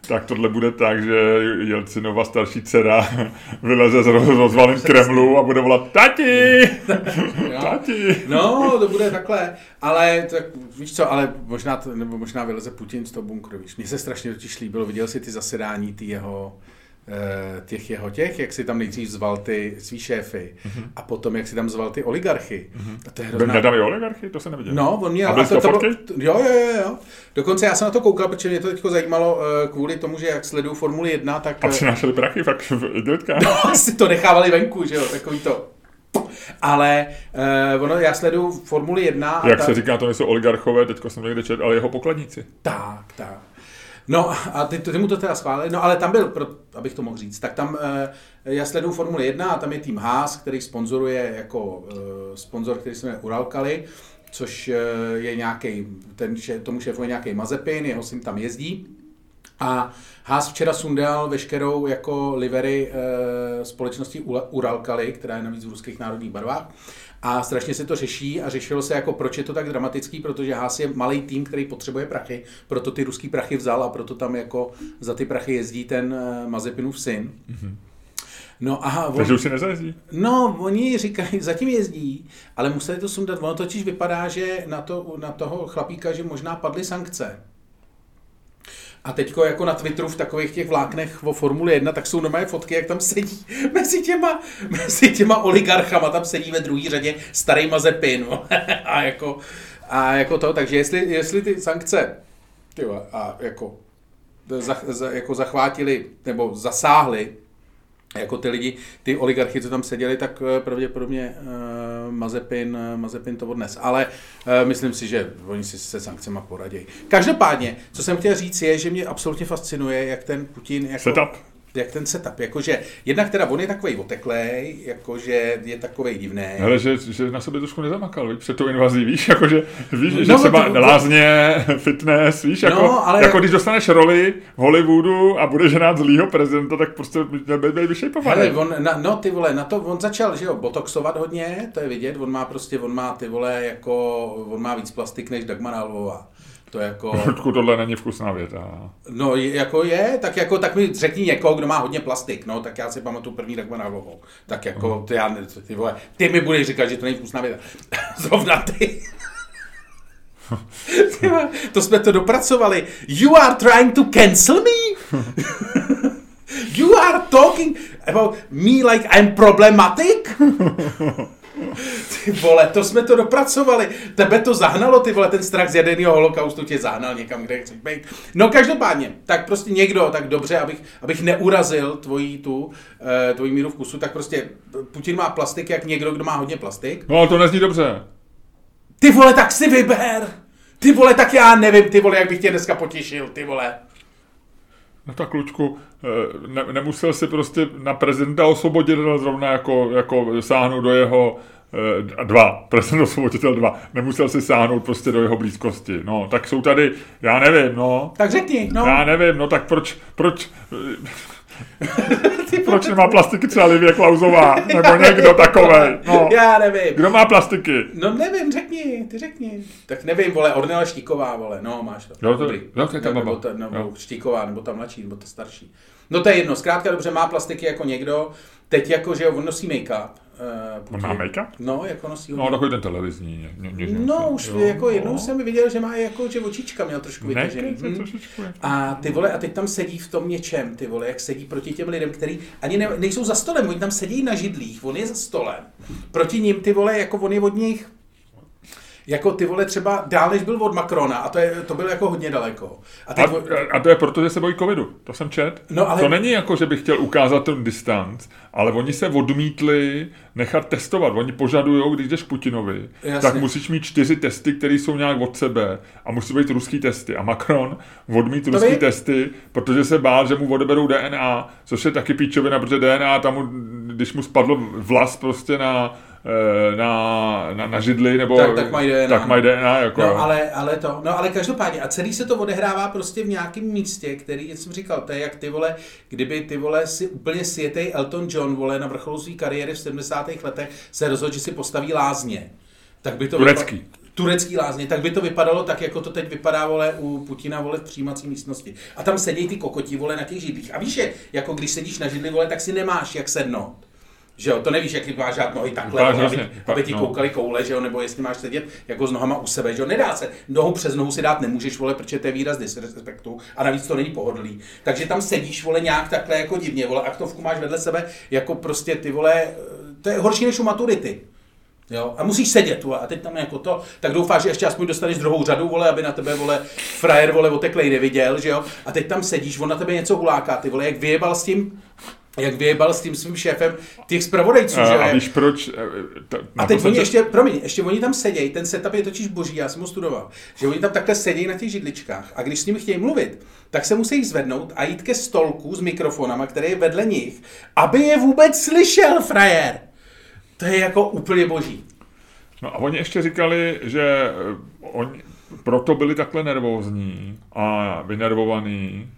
Tak tohle bude tak, že Jelcinova starší dcera <laughs> vyleze z roz- rozvalin Kremlu a bude volat tati, <laughs> tati. No, to bude takhle, ale tak, víš co, ale možná, to, nebo možná vyleze Putin z toho bunkru, víš. Mně se strašně totiž líbilo, viděl jsi ty zasedání ty jeho, eh, těch jeho těch, jak si tam nejdřív zval ty svý šéfy a potom jak si tam zval ty oligarchy. A to je hrozná... nedávý oligarchy? To se neviděl. No, on měl... A byly to bylo- fotky? Jo, jo, jo, jo. Dokonce já jsem na to koukal, protože mě to teď zajímalo eh, kvůli tomu, že jak sleduju Formuli 1, tak... A eh, přinášeli prachy fakt v idiotkách. <laughs> No, si to nechávali venku, že jo, takový to. Ale uh, ono, já sleduju Formuli 1 a Jak ta, se říká, to nejsou oligarchové, teďko jsem někde čet, ale jeho pokladníci. Tak, tak. No a ty, ty mu to teda schválili, no ale tam byl, pro, abych to mohl říct, tak tam uh, já sleduju Formuli 1 a tam je tým Haas, který sponzoruje jako uh, sponzor, který se jmenuje Uralkali, což uh, je nějaký, ten, tomu šéfuje nějaký Mazepin, jeho syn tam jezdí. A Haas včera sundal veškerou jako livery e, společnosti Uralkali, která je navíc v ruských národních barvách. A strašně se to řeší a řešilo se jako, proč je to tak dramatický, protože Haas je malý tým, který potřebuje prachy, proto ty ruský prachy vzal a proto tam jako za ty prachy jezdí ten e, Mazepinův syn. No a on, Takže už si nezajezdí. No, oni říkají, <laughs> zatím jezdí, ale museli to sundat. Ono totiž vypadá, že na, to, na toho chlapíka, že možná padly sankce. A teďko jako na Twitteru v takových těch vláknech o Formuli 1, tak jsou normálně fotky, jak tam sedí <laughs> mezi těma, mezi těma oligarchama, tam sedí ve druhé řadě starý Mazepin. <laughs> a, jako, a jako to, takže jestli, jestli ty sankce tyjo, a jako, za, za, jako zachvátili nebo zasáhli jako ty lidi, ty oligarchy, co tam seděli, tak eh, pravděpodobně uh, Mazepin, uh, Mazepin to odnes. Ale uh, myslím si, že oni si se sankcema poradějí. Každopádně, co jsem chtěl říct, je, že mě absolutně fascinuje, jak ten Putin... Jako, Setup. Jak ten setup, jakože jednak teda on je takový oteklej, jakože je takový divný. Ale že, že na sobě trošku nezamakal, víš, před tou invazí, víš, jako že, <laughs> víš, No, že se to- lázně, fitness, víš, jako, No, ale- jako když dostaneš roli v Hollywoodu a budeš hrát zlýho prezidenta, tak prostě měl být vyšejpovaný. Hele, on, na, no ty vole, na to on začal, že jo, botoxovat hodně, to je vidět, on má prostě, on má ty vole, jako, on má víc plastik než Dagmar Alvová. To je jako... Ludku, tohle není vkusná věta. No, jako je, tak jako, tak mi řekni někoho, kdo má hodně plastik, no, tak já si pamatuju první Dagmar Alvovou. Tak jako, ty, já, ty vole, ty mi budeš říkat, že to není vkusná věta. <laughs> Zrovna ty. <laughs> to jsme to dopracovali. You are trying to cancel me? <laughs> you are talking about me like I'm problematic? Ty vole, to jsme to dopracovali. Tebe to zahnalo, ty vole, ten strach z jaderného holokaustu tě zahnal někam, kde chceš být. No každopádně, tak prostě někdo, tak dobře, abych, abych neurazil tvojí tu, eh, tvojí míru vkusu, tak prostě Putin má plastik jak někdo, kdo má hodně plastik. No to nezní dobře. Ty vole, tak si vyber! Ty vole, tak já nevím, ty vole, jak bych tě dneska potěšil, ty vole. No tak, Lučku, eh, ne, nemusel si prostě na prezidenta osvoboditel zrovna jako, jako sáhnout do jeho eh, dva, <laughs> prezident osvoboditel dva, nemusel si sáhnout prostě do jeho blízkosti. No, tak jsou tady, já nevím, no. Tak řekni, no. Já nevím, no tak proč, proč, <laughs> proč nemá plastiky třeba Livě Klausová? Nebo někdo takovej? No. Já nevím. Kdo má plastiky? No nevím, řekni, ty řekni. Tak nevím, vole, Ornela Štíková, vole, no máš to. Jo, to- Dobrý. jo, to je ta nebo, baba. ta, nebo Jo. Štíková, nebo ta mladší, nebo ta starší. No to je jedno, zkrátka dobře, má plastiky jako někdo. Teď jako, že jo, on nosí make-up. Uh, On má make-up? No, jako nosí No, takový ten televizní. Ně, ně, ně, No, už jo, jako jednou no. jsem viděl, že má jako, že očička měl trošku vytažený. Hm. trošičku. je. A ty vole, a teď tam sedí v tom něčem, ty vole, jak sedí proti těm lidem, který ani ne, nejsou za stolem, oni tam sedí na židlích, on je za stolem. Proti ním ty vole, jako on je od nich, jako ty vole třeba dál, než byl od Macrona, a to, je, to bylo jako hodně daleko. A A, teď, a to je proto, že se bojí covidu. To jsem čet. No, ale- To není jako, že bych chtěl ukázat ten distanc, ale oni se odmítli nechat testovat. Oni požadují, když jdeš k Putinovi, Jasně. tak musíš mít čtyři testy, které jsou nějak od sebe a musí být ruský testy. A Macron odmít ruský vím. testy, protože se bál, že mu odeberou DNA, což je taky píčovina, protože DNA tam, mu, když mu spadl vlas prostě na, na, na, na židli, nebo Tak- tak mají DNA. tak mají DNA jako, No, ale, ale to, no ale každopádně, a celý se to odehrává prostě v nějakém místě, který, jak jsem říkal, to je jak ty vole, kdyby ty vole si úplně světej Elton John, vole, na vrcholu své kariéry v 70. letech se rozhodl, že si postaví lázně. Tak by to Turecký. Vypa- turecký lázně, tak by to vypadalo tak, jako to teď vypadá, vole, u Putina, vole, v přijímací místnosti. A tam sedí ty kokoti, vole, na těch židlích. A víš, že, jako když sedíš na židli, vole, tak si nemáš jak sednout. Že jo, to nevíš, jak máš dát nohy takhle, vole, aby, hrozně. aby ti No. koukali koule, že jo, nebo jestli máš sedět jako s nohama u sebe, že jo, nedá se. Nohu přes nohu si dát nemůžeš, vole, protože to je výraz disrespektu a navíc to není pohodlný. Takže tam sedíš, vole, nějak takhle jako divně, vole, aktovku máš vedle sebe, jako prostě ty vole, to je horší než u maturity. Jo, a musíš sedět, vole, a teď tam jako to, tak doufáš, že ještě aspoň dostaneš druhou řadu, vole, aby na tebe, vole, frajer, vole, oteklej neviděl, že jo, a teď tam sedíš, on na tebe něco huláká, ty vole, jak vyjebal s tím, jak vyjebal s tím svým šéfem těch zpravodajců, že A, jo, a víš proč? eh, ta- na a to teď oni ještě, promiň, ještě oni tam sedějí, ten setup je totiž boží, já jsem ho studoval, že oni tam takhle sedějí na těch židličkách a když s nimi chtějí mluvit, tak se musí zvednout a jít ke stolku s mikrofonama, který je vedle nich, aby je vůbec slyšel, frajer. To je jako úplně boží. No a oni ještě říkali, že eh, oni proto byli takhle nervózní a vynervovaní,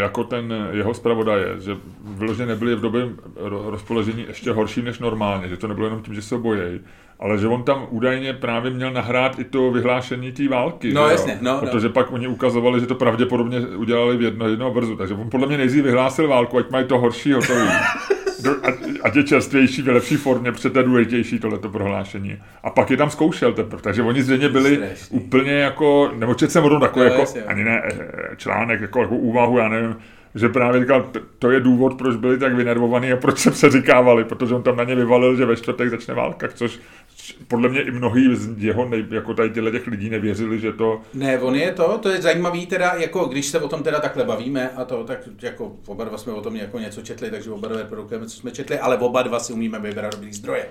jako ten jeho zpravodaj, že vyloženě nebyli v době ro- rozpoložení ještě horší než normálně, že to nebylo jenom tím, že se bojí, ale že on tam údajně právě měl nahrát i to vyhlášení té války. No jasně, no, no. Protože pak oni ukazovali, že to pravděpodobně udělali v jedno, jednoho brzu, takže on podle mě nejdřív vyhlásil válku, ať mají to horší hotový. <laughs> Do- ať, je čerstvější, v lepší formě, je důležitější tohleto prohlášení. A pak je tam zkoušel teprve, takže oni zřejmě byli Strašný. úplně jako, nebo četl jsem o tom takový No, jako, jasně. ani ne eh, článek, jako, jako úvahu, já nevím, že právě říkal, to je důvod, proč byli tak vynervovaní a proč se přeříkávali, protože on tam na ně vyvalil, že ve čtvrtek začne válka, což podle mě i mnohí z jeho, nej, jako tady těchto těch lidí nevěřili, že to, Ne, on je to, to je zajímavý teda, jako když se o tom teda takhle bavíme a to, tak jako oba dva jsme o tom jako něco četli, takže oba dva reprodukujeme, co jsme četli, ale oba dva si umíme vybrat dobrý zdroje.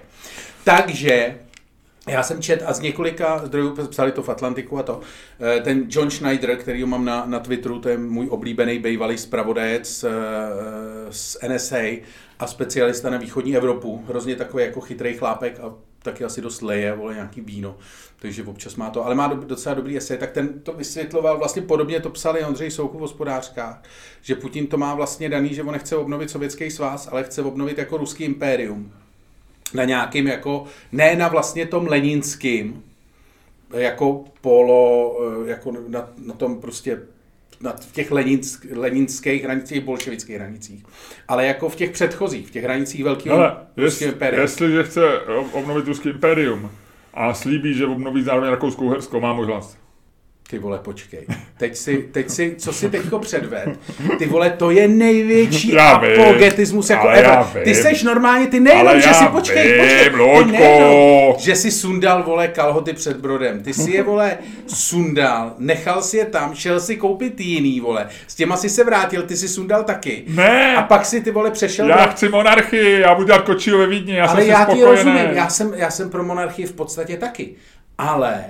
Takže já jsem čet a z několika zdrojů psali to v Atlantiku a to. eh, Ten John Schneider, který mám na, na Twitteru, to je můj oblíbený bývalý zpravodajec eh, z NSA a specialista na východní Evropu. Hrozně takový jako chytrý chlápek a taky asi dost leje, vole, nějaký víno, takže občas má to, ale má do- docela dobrý esej, tak ten to vysvětloval, vlastně podobně to psal i Ondřej Souku v hospodářkách, že Putin to má vlastně daný, že on nechce obnovit sovětský svaz, ale chce obnovit jako ruský impérium. Na nějakým jako, ne na vlastně tom leninským, jako polo, eh, jako na, na tom prostě na v těch leninsk, leninských hranicích, bolševických hranicích, ale jako v těch předchozích, v těch hranicích velkého ale jest, impéria. jestliže chce ob- obnovit ruský impérium a slíbí, že obnoví zároveň Rakouskou Hersko. Má můj hlas. Ty vole, počkej. Teď si, teď si, co si teďko předved? Ty vole, to je největší Já vím, apologetismus jako ever. Ty seš normálně, ty nejenom, že si, počkej, vím, počkej, ty Luďko. nejenom, že si sundal, vole, kalhoty před brodem. Ty si je, vole, sundal, nechal si je tam, šel si koupit jiný, vole. S těma si se vrátil, ty si sundal taky. Ne. A pak si ty, vole, přešel Já do- chci monarchii, já budu dělat kočího ve Vídni, já ale jsem já ti rozumím, já jsem, já jsem pro monarchii v podstatě taky. Ale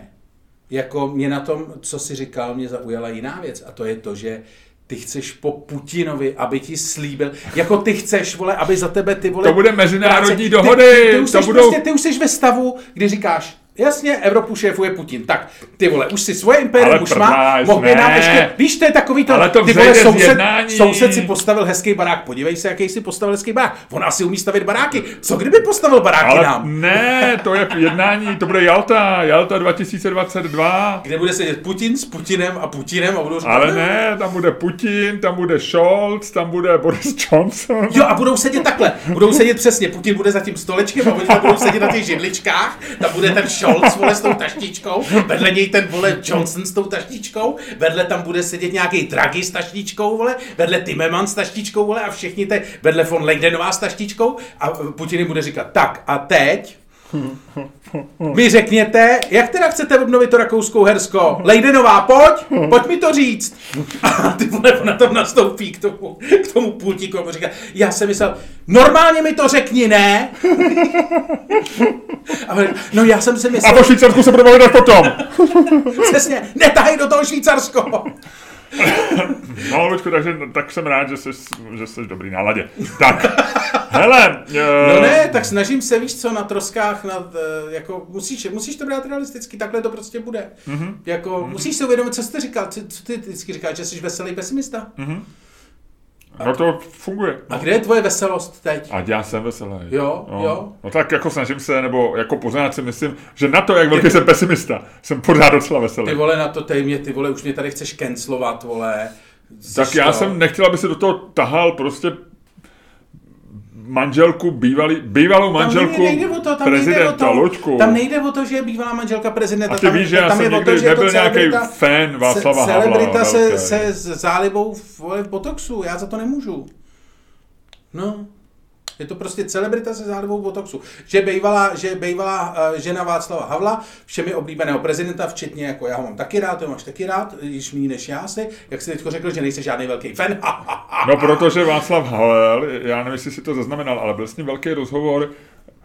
jako mě na tom, co si říkal, mě zaujala jiná věc a to je to, že ty chceš po Putinovi, aby ti slíbil, jako ty chceš, vole, aby za tebe ty vole... To bude mezinárodní práce- dohody, Ty, ty, už to budou- prostě, ty už jsi ve stavu, kdy říkáš, Jasně, Evropu šéfuje Putin. Tak, ty vole, už si svoje impérium Ale už má, mohl by nám ještě, víš, to je takový to, Ale to ty vole, soused, jednání. soused si postavil hezký barák, podívej se, jaký si postavil hezký barák. On asi umí stavit baráky. Co kdyby postavil baráky Ale nám? ne, to je jednání, to bude Jalta, Jalta 2022. Kde bude sedět Putin s Putinem a Putinem a budou říkat, Ale ne, tam bude Putin, tam bude Scholz, tam bude Boris Johnson. Jo, a budou sedět takhle. Budou sedět přesně. Putin bude za tím stolečkem a oni tam budou sedět na těch židličkách. Tam bude ten Scholz, vole, s tou taštičkou. Vedle něj ten, vole, Johnson s tou taštičkou. Vedle tam bude sedět nějaký Draghi s taštičkou, vole. Vedle Timmermans s taštičkou, vole. A všichni te, vedle von Leidenová s taštičkou. A Putin jim bude říkat, tak a teď mi řekněte, jak teda chcete obnovit to rakouskou Hersko? Lejdenová, pojď, pojď mi to říct. A ty vole, ona tam nastoupí k tomu, k tomu pultíku a říká, já jsem myslel, normálně mi to řekni, ne? A on, no já jsem si A myslel, po Švýcarsku se budeme hledat potom. přesně, netahej do toho Švýcarsko. No, Lučku, takže tak jsem rád, že jsi, že jsi v dobrý náladě. Tak, hele. No eh, ne, tak snažím se, víš co, na troskách, nad, eh, jako, musíš, musíš to brát realisticky, takhle to prostě bude. Mm-hmm. Jako, mm-hmm. musíš si uvědomit, co jsi říkal, co, co ty vždycky říkáš, že jsi veselý pesimista. Mm-hmm. No to funguje. A kde je tvoje veselost teď? Ať já jsem veselý. Jo, no. jo. No tak jako snažím se, nebo jako pořád si myslím, že na to, jak velký jsem pesimista, jsem pořád docela veselý. Ty vole, na to tej mě, ty vole, už mě tady chceš cancelovat, vole. Tak já jsem nechtěl, aby se do toho tahal prostě manželku, bývalý, bývalou manželku tam nejde o to, tam prezidenta Luďku. Tam nejde o to, že je bývalá manželka prezidenta. A ty tam, víš, že já tam jsem je to, nikdy že to nebyl nějaký fan Václava ce- Havla. Celebrita se, se s zálibou v, v Botoxu, já za to nemůžu. No, je to prostě celebrita se zálibou Botoxu. Že bejvala, že bejvala uh, žena Václava Havla, všemi oblíbeného prezidenta, včetně jako já ho mám taky rád, ty ho máš taky rád, již méně než já si. Jak jsi teď řekl, že nejsi žádný velký fan. No, protože Václav Havel, já nevím, jestli si to zaznamenal, ale byl s ním velký rozhovor,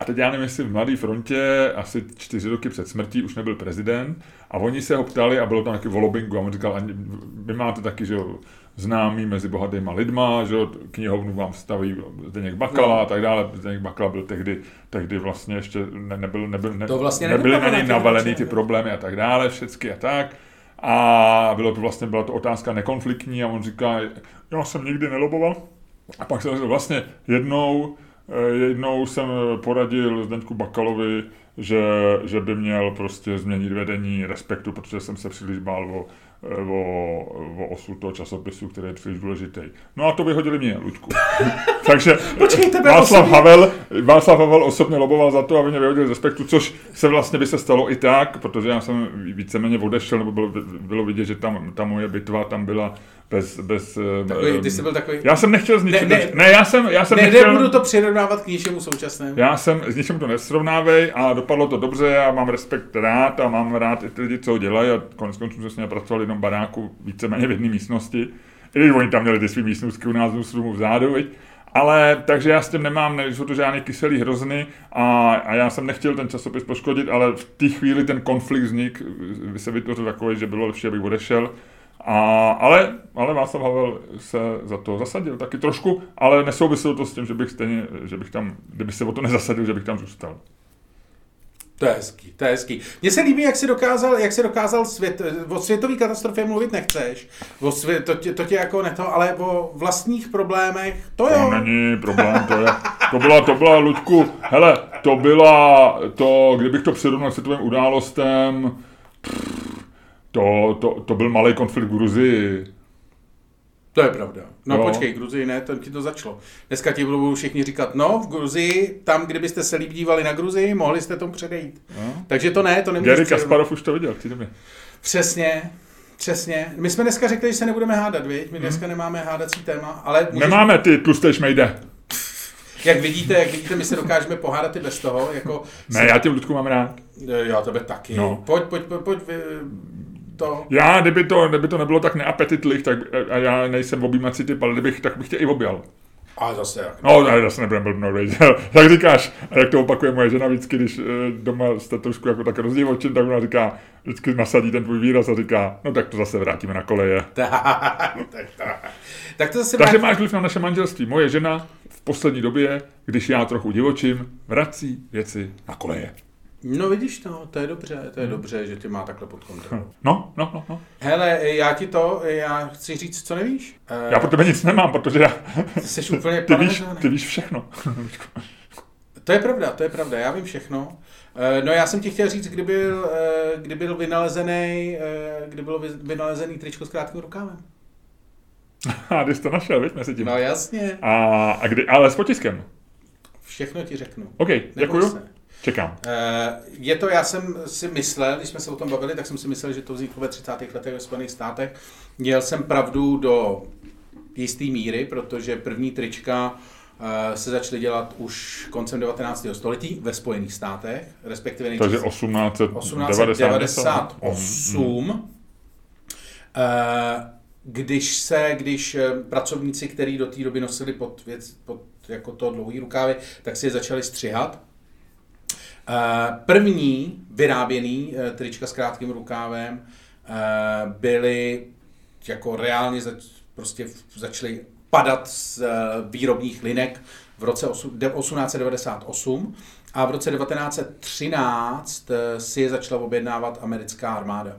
a teď já nevím, jestli v Mladé frontě, asi čtyři roky před smrtí, už nebyl prezident, a oni se ho ptali, a bylo tam taky volobingu, a on říkal, "Ani- vy máte taky, že jo, známý mezi bohatýma lidma, že jo, knihovnu vám staví Zdeněk Bakala a tak dále. Zdeněk Bakala byl tehdy, tehdy vlastně ještě ne, nebyl, nebyl, ne, To vlastně nebyly na něj na navalený ty problémy a tak dále, všecky a tak. A bylo to vlastně, byla to otázka nekonfliktní a on říká, já jsem nikdy neloboval. A pak řekl, vlastně jednou, jednou jsem poradil Zdeňku Bakalovi, že, že by měl prostě změnit vedení respektu, protože jsem se příliš bál o, eh, o, o osud toho časopisu, který je příliš důležitý. No a to vyhodili mě, Luďku. <laughs> Takže Počkej, tebe Václav osobně? Havel, Václav Havel osobně loboval za to, aby mě vyhodili z respektu, což se vlastně by se stalo i tak, protože já jsem víceméně odešel, nebo bylo, bylo vidět, že tam ta moje bitva tam byla bez... bez Takový, eh, ty jsi byl takový... já jsem nechtěl zničit... Ne, Ne, ne. ne, já jsem, já jsem Ne, nechtěl... nebudu to přirovnávat k ničemu současnému. Já jsem, s ničím to nesrovnávej a dopadlo to dobře, já mám respekt rád a mám rád i ty lidi, co ho dělají a konec konců jsme s nimi pracovali v jednom baráku víceméně v jedné místnosti. I když oni tam měli ty svý místnostky u nás v vzadu, viď? Ale takže já s tím nemám, nejsou to žádný kyselý hrozny a, a já jsem nechtěl ten časopis poškodit, ale v té chvíli ten konflikt vznik, se vytvořil takový, že bylo lepší, abych odešel. A, ale, ale Václav Havel se za to zasadil taky trošku, ale nesouviselo to s tím, že bych stejně, že bych tam, kdyby se o to nezasadil, že bych tam zůstal. To je hezký, to je hezký. Mně se líbí, jak jsi dokázal, jak jsi dokázal svět, o světové katastrofě mluvit nechceš. O svě, to, tě, to tě jako neto, ale o vlastních problémech, to jo. To není problém, to je, to byla, to byla, Luďku, hele, to byla, to, kdybych to přirovnal k světovým událostem, pff, to, to, to byl malý konflikt v Gruzii. To je pravda. No, No. počkej, Gruzii ne, tam ti to začalo. Dneska ti budou všichni říkat, no v Gruzii, tam, kdybyste se líp dívali na Gruzii, mohli jste tomu předejít. No. Takže to ne, to nemůžeš Gary. Kasparov už to viděl, ty mě. Přesně, přesně. My jsme dneska řekli, že se nebudeme hádat, viď? My dneska nemáme hádací téma, ale můžeš, Nemáme ty tlusté šmejde. jak vidíte, jak vidíte, my se dokážeme pohádat i bez toho, jako... Ne, já tě, Ludku, mám rád. Já tebe taky. No. Pojď, pojď, pojď, pojď, vy- to... Já, kdyby to, kdyby to nebylo tak neapetitlich, tak a já nejsem objímací typ, ale kdybych, tak bych tě i objal. A zase jak. No, ne, zase nebudem blbnout, <laughs> tak říkáš, a jak to opakuje moje žena vždycky, když eh, doma jste trošku jako tak rozdivočen, tak ona říká, vždycky nasadí ten tvůj výraz a říká, no tak to zase vrátíme na koleje. <laughs> tak, tak, tak to zase Takže vrátí- máš vliv na naše manželství. Moje žena v poslední době, když já trochu divočím, vrací věci na koleje. No vidíš to, to je dobře, to je dobře, že tě má takhle pod kontrolou. No, no, no, no. Hele, já ti to, já chci říct, co nevíš. Já pro tebe nic nemám, protože já, Jsi úplně ty, víš, ty víš všechno. To je pravda, to je pravda, já vím všechno. Eh, No já jsem ti chtěl říct, kdy byl, eh, kdy byl vynalezený, eh, kdy bylo vy- vynalezený tričko s krátkým rukávem. <laughs> A ty jsi to našel, víš, mezi tím. No jasně, A, a kdy, ale s potiskem. všechno ti řeknu. OK, děkuju. se. Čekám. Eh, Je to, já jsem si myslel, když jsme se o tom bavili, tak jsem si myslel, že to vzniklo ve 30. letech ve Spojených státech. Měl jsem pravdu do jisté míry, protože první trička eh, se začaly dělat už koncem 19. století ve Spojených státech, respektive Takže nejčastěji 1898. 1898. Eh, Když se, když pracovníci, kteří do té doby nosili pod, věc, pod jako to dlouhý rukávy, tak si je začali střihat. Eh, První vyráběný eh, trička s krátkým rukávem eh, byly jako reálně zač, prostě začaly padat z výrobních linek v roce osu- de- 1898 a v roce 1913 eh, si je začala objednávat americká armáda.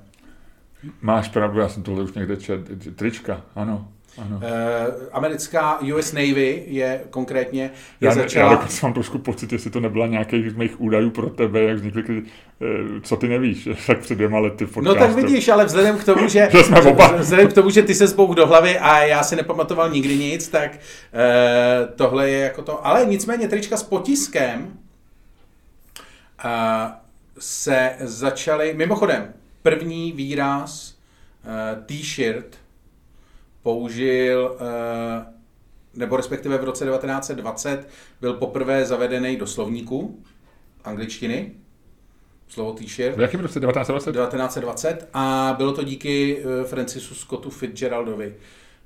Máš pravdu, já jsem tohle už někde čet. Trička, ano. Ano. Eh, Americká US Navy je konkrétně je Já, začala... já dokonce mám trošku pocit, jestli to nebyla nějakých z mých údajů pro tebe, jak vznikly, eh, co ty nevíš, <laughs> tak před dvěma lety v No podcastu. tak vidíš, ale vzhledem k tomu, že, <laughs> Že jsme oba. vzhledem k tomu, že ty se zbouk do hlavy a já si nepamatoval nikdy nic, tak eh, tohle je jako to. Ale nicméně trička s potiskem eh, se začaly, mimochodem, první výraz eh, t-shirt použil, eh, nebo respektive v roce 1920 byl poprvé zavedený do slovníku angličtiny, slovo t-shirt. V jakém roce 1920? 1920 a bylo to díky eh, Francisu Scottu Fitzgeraldovi,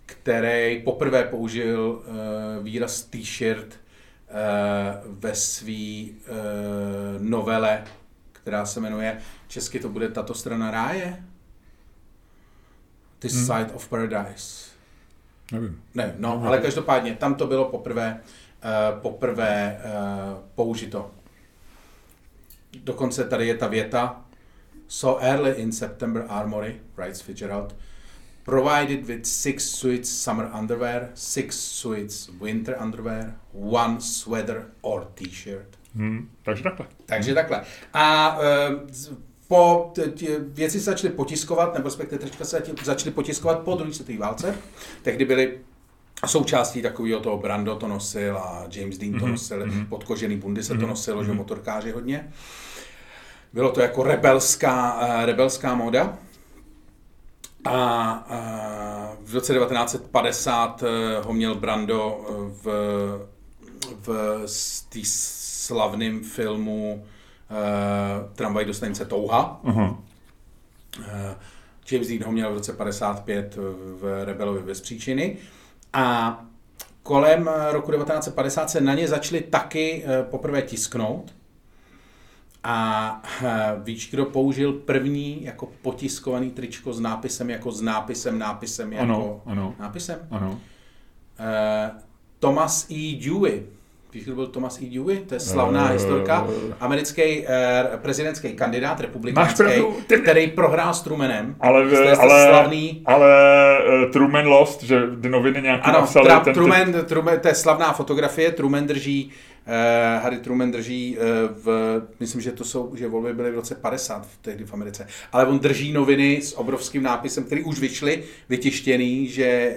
který poprvé použil eh, výraz t-shirt ve své novele, která se jmenuje, česky to bude tato strana ráje? This Hmm. Side of Paradise. Nevím. Ne, no, ale každopádně, tam to bylo poprvé, uh, poprvé uh, použito. Dokonce tady je ta věta, So early in September Armory, writes Fitzgerald, provided with six suits summer underwear, six suits winter underwear, one sweater or t-shirt. Hm, takže takhle. Takže takhle. A z- po tě- věci se začaly potiskovat, nebo respektive trička se začaly potiskovat po druhé světové válce. Tehdy byly součástí takového toho Brando to nosil a James Dean to Mhm, nosil, mhm. podkožený bundy se to Mhm, nosilo, že mhm. motorkáři hodně. Bylo to jako rebelská, eh, rebelská moda. A, a v roce 1950 eh, ho měl Brando v, v tý slavném filmu uh, Tramvaj do stanice Touha. Aha. Eh, James Dean ho měl v roce 55 v Rebelovi bez příčiny. A kolem eh, roku 1950 se na ně začaly taky eh, poprvé tisknout. A eh, víš, kdo použil první jako potiskovaný tričko s nápisem, jako s nápisem, nápisem, jako Ano, ano, nápisem? ano. Eh, Thomas E. Dewey. Kdo byl Thomas E. Dewey? To je slavná Eh, historka. Americký eh, prezidentský kandidát, republikánský, pravdu, ty- který prohrál s Trumanem. Ale, To je ale, slavný, ale uh, Truman Lost, že ty noviny nějaký ano, napsali tra, ten, Truman, Truman, to je slavná fotografie, Truman drží Uh, Harry Truman drží uh, v, myslím, že to jsou, že volby byly v roce 50 v tehdy v Americe, ale on drží noviny s obrovským nápisem, který už vyšly, vytištěný, že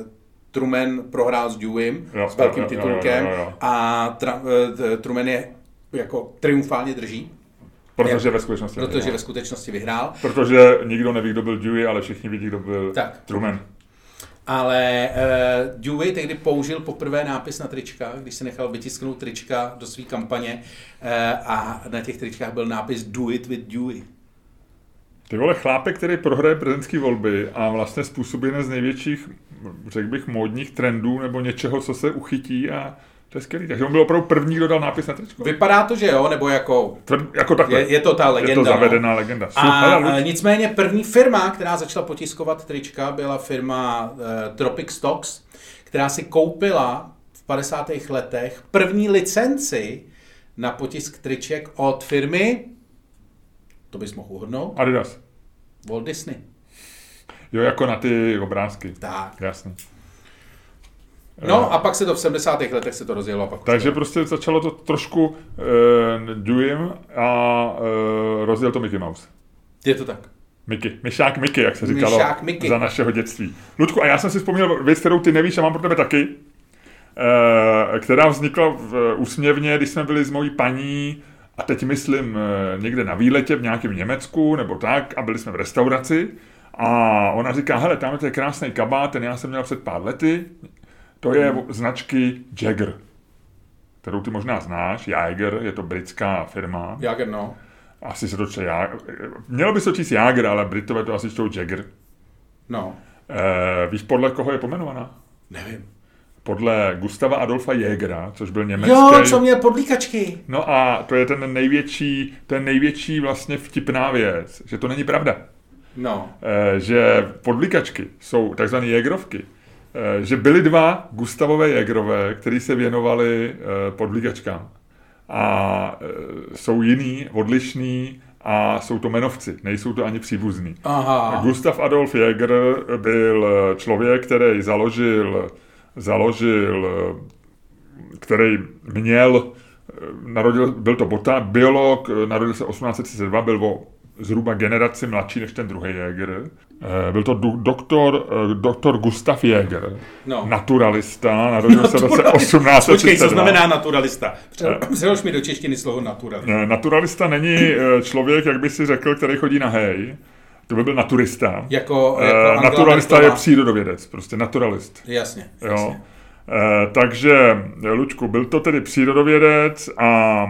uh, Truman prohrál s Deweyem, s velkým jo, titulkem jo, jo, jo, jo. a tra, uh, Truman je jako triumfálně drží. Protože ve skutečnosti Protože vyhrál. ve skutečnosti vyhrál. Protože nikdo neví, kdo byl Dewey, ale všichni vidí, kdo byl tak. Truman. Ale uh, Dewey tehdy použil poprvé nápis na trička, když se nechal vytisknout trička do své kampaně uh, a na těch tričkách byl nápis Do it with Dewey. Ty vole, chlápek, který prohraje prezidentské volby a vlastně způsobí jeden z největších, řekl bych, módních trendů nebo něčeho, co se uchytí a to je skvělý. Takže on byl opravdu první, kdo dal nápis na tričko. Vypadá to, že jo, nebo jako... Tvrd, jako takhle. Je, je, to ta legenda. Je to zavedená no. legenda. A, a nicméně první firma, která začala potiskovat trička, byla firma uh, Tropic Stocks, která si koupila v 50. letech první licenci na potisk triček od firmy, to bys mohl uhodnout. Adidas. Walt Disney. Jo, jako na ty obrázky. Tak. Jasně. No a pak se to v 70. letech se to rozjelo. A pak Takže prostě začalo to trošku uh, Deweyem a uh, rozjel to Mickey Mouse. Je to tak. Mickey, Myšák Mickey, jak se říkalo Myšák za našeho dětství. Ludku, a já jsem si vzpomněl věc, kterou ty nevíš a mám pro tebe taky, uh, která vznikla v, úsměvně, když jsme byli s mojí paní, a teď myslím někde na výletě v nějakém Německu nebo tak, a byli jsme v restauraci, a ona říká, hele, tam je krásný kabát, ten já jsem měl před pár lety, to je značky Jagger, kterou ty možná znáš. Jaeger, je to britská firma. Jaeger, no. Asi se to čte Jaeger. Mělo by se to číst Jaeger, ale Britové to asi čtou Jagger. No. E, víš, podle koho je pomenovaná? Nevím. Podle Gustava Adolfa Jägera, což byl německý... Jo, co měl podlíkačky. No a to je ten největší, ten největší vlastně vtipná věc, že to není pravda. No. E, že podlíkačky jsou takzvané Jägerovky Eh, že byli dva Gustavové Jägerové, kteří se věnovali eh, podlíkačkám. A eh, jsou jiný, odlišný a jsou to menovci, nejsou to ani příbuzní. Aha. Gustav Adolf Jäger byl člověk, který založil, založil který měl, narodil, byl to bota, biolog, narodil se 1832, byl o zhruba generaci mladší než ten druhý Jäger. Eh, byl to doktor, eh, doktor Gustav Jäger, no. naturalista, narodil se v roce 1832. Počkej, co znamená naturalista? Eh. Přelož mi do češtiny slovo naturalista. Naturalista není člověk, jak by si řekl, který chodí na hej. To by byl naturista. Jako, jako naturalista je přírodovědec, prostě naturalist. Jasně, jasně. Jo. takže, Lučku, byl to tedy přírodovědec a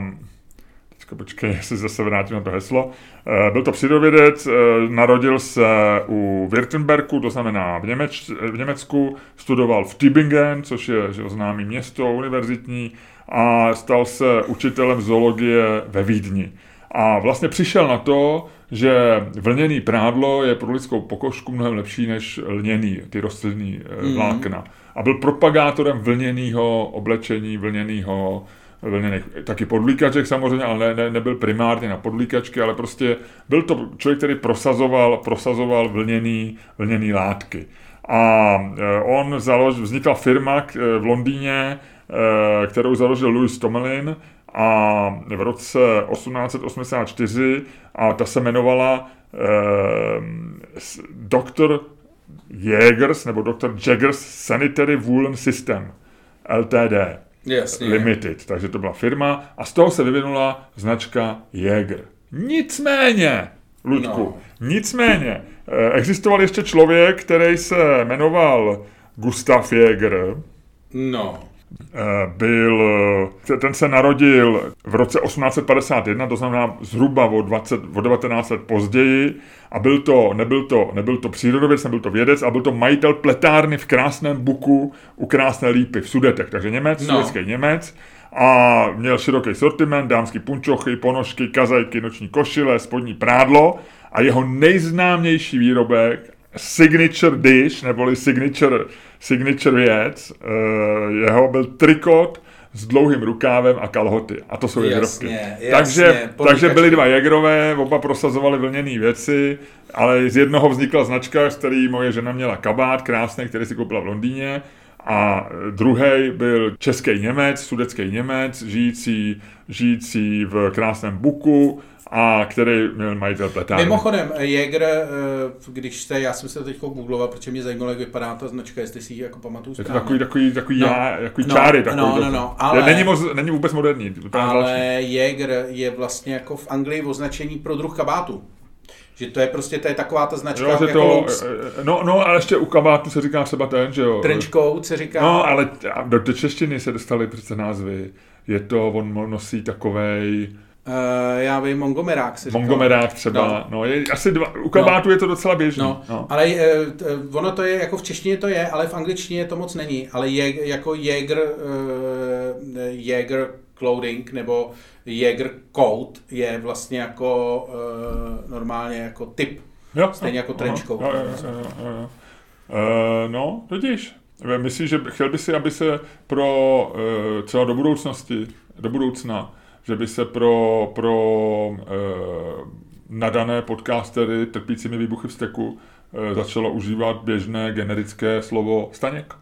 Teďka počkej, <laughs> se zase vrátím na to heslo. Eh, byl to přírodovědec, eh, narodil se u Württembergu, to znamená v, Němeč, v Německu, studoval v Tübingen, což je že známý město univerzitní, a stal se učitelem zoologie ve Vídni. A vlastně přišel na to, že vlněný prádlo je pro lidskou pokožku mnohem lepší než lněný, ty rostlinný mm. vlákna. A byl propagátorem vlněného oblečení, vlněného vlněných, taky podlíkaček samozřejmě, ale ne, ne, nebyl primárně na podlíkačky, ale prostě byl to člověk, který prosazoval, prosazoval vlněný, vlněný látky. A e, on založil, vznikla firma v Londýně, kterou založil Louis Tomelin a v roce 1884 a ta se jmenovala eh, Dr. Jägers nebo Dr. Jaggers Sanitary Woolen System LTD. Jasně. Limited, takže to byla firma a z toho se vyvinula značka Jäger. Nicméně, Ludku, no. nicméně, eh, existoval ještě člověk, který se jmenoval Gustav Jäger. No. Eh, byl, eh, ten se narodil v roce 1851, to znamená zhruba o, 20, o 19 let později a byl to, nebyl to, nebyl to přírodověc, nebyl to vědec, a byl to majitel pletárny v krásném buku u krásné lípy v Sudetech, takže Němec, no. sudetský Němec a měl široký sortiment, dámský punčochy, ponožky, kazajky, noční košile, spodní prádlo a jeho nejznámější výrobek signature dish, neboli signature, signature věc, uh, jeho byl trikot s dlouhým rukávem a kalhoty. A to jsou jegrovky. takže, takže byli dva jegrové, oba prosazovali vlněné věci, ale z jednoho vznikla značka, z který moje žena měla kabát krásný, který si koupila v Londýně. A druhý byl český Němec, sudecký Němec, žijící, žijící v krásném Buku a který měl majitel pletárny. Mimochodem, Jäger, eh, když jste, já jsem se to teď googloval, protože mě zajímalo, jak vypadá ta značka, jestli si ji jako pamatuju Je to správně. takový, takový, takový, No. já, takový No, čáry. Takový no, no, no, ale- Není, moc, není vůbec moderní. Ale. Jäger je vlastně jako v Anglii označení pro druh kabátu. Že to je prostě, to je taková ta značka Jo, že jako to, eh, no, no, ale ještě u kabátu se říká třeba ten, že jo. Trench coat se říká. No, ale do, do češtiny se dostaly přece názvy. Je to, on nosí takovej Uh, já vím, Mongomerák se říká. Mongomerák třeba. No. no je, asi dva, u kabátu je to docela běžný. No, No. ale t- ono to je, jako v češtině to je, ale v angličtině to moc není. Ale je, jako Jäger, uh, Jäger clothing nebo Jäger coat je vlastně jako uh, normálně jako typ. Jo, Stejně jako trench coat. Jo, jo, jo, jo, jo, jo. Uh, no, vidíš. Myslíš, že chtěl by si, aby se pro uh, třeba do budoucnosti, do budoucna, že by se pro, pro uh, nadané podcastery trpícími výbuchy vzteku uh, začalo užívat běžné generické slovo Staněk?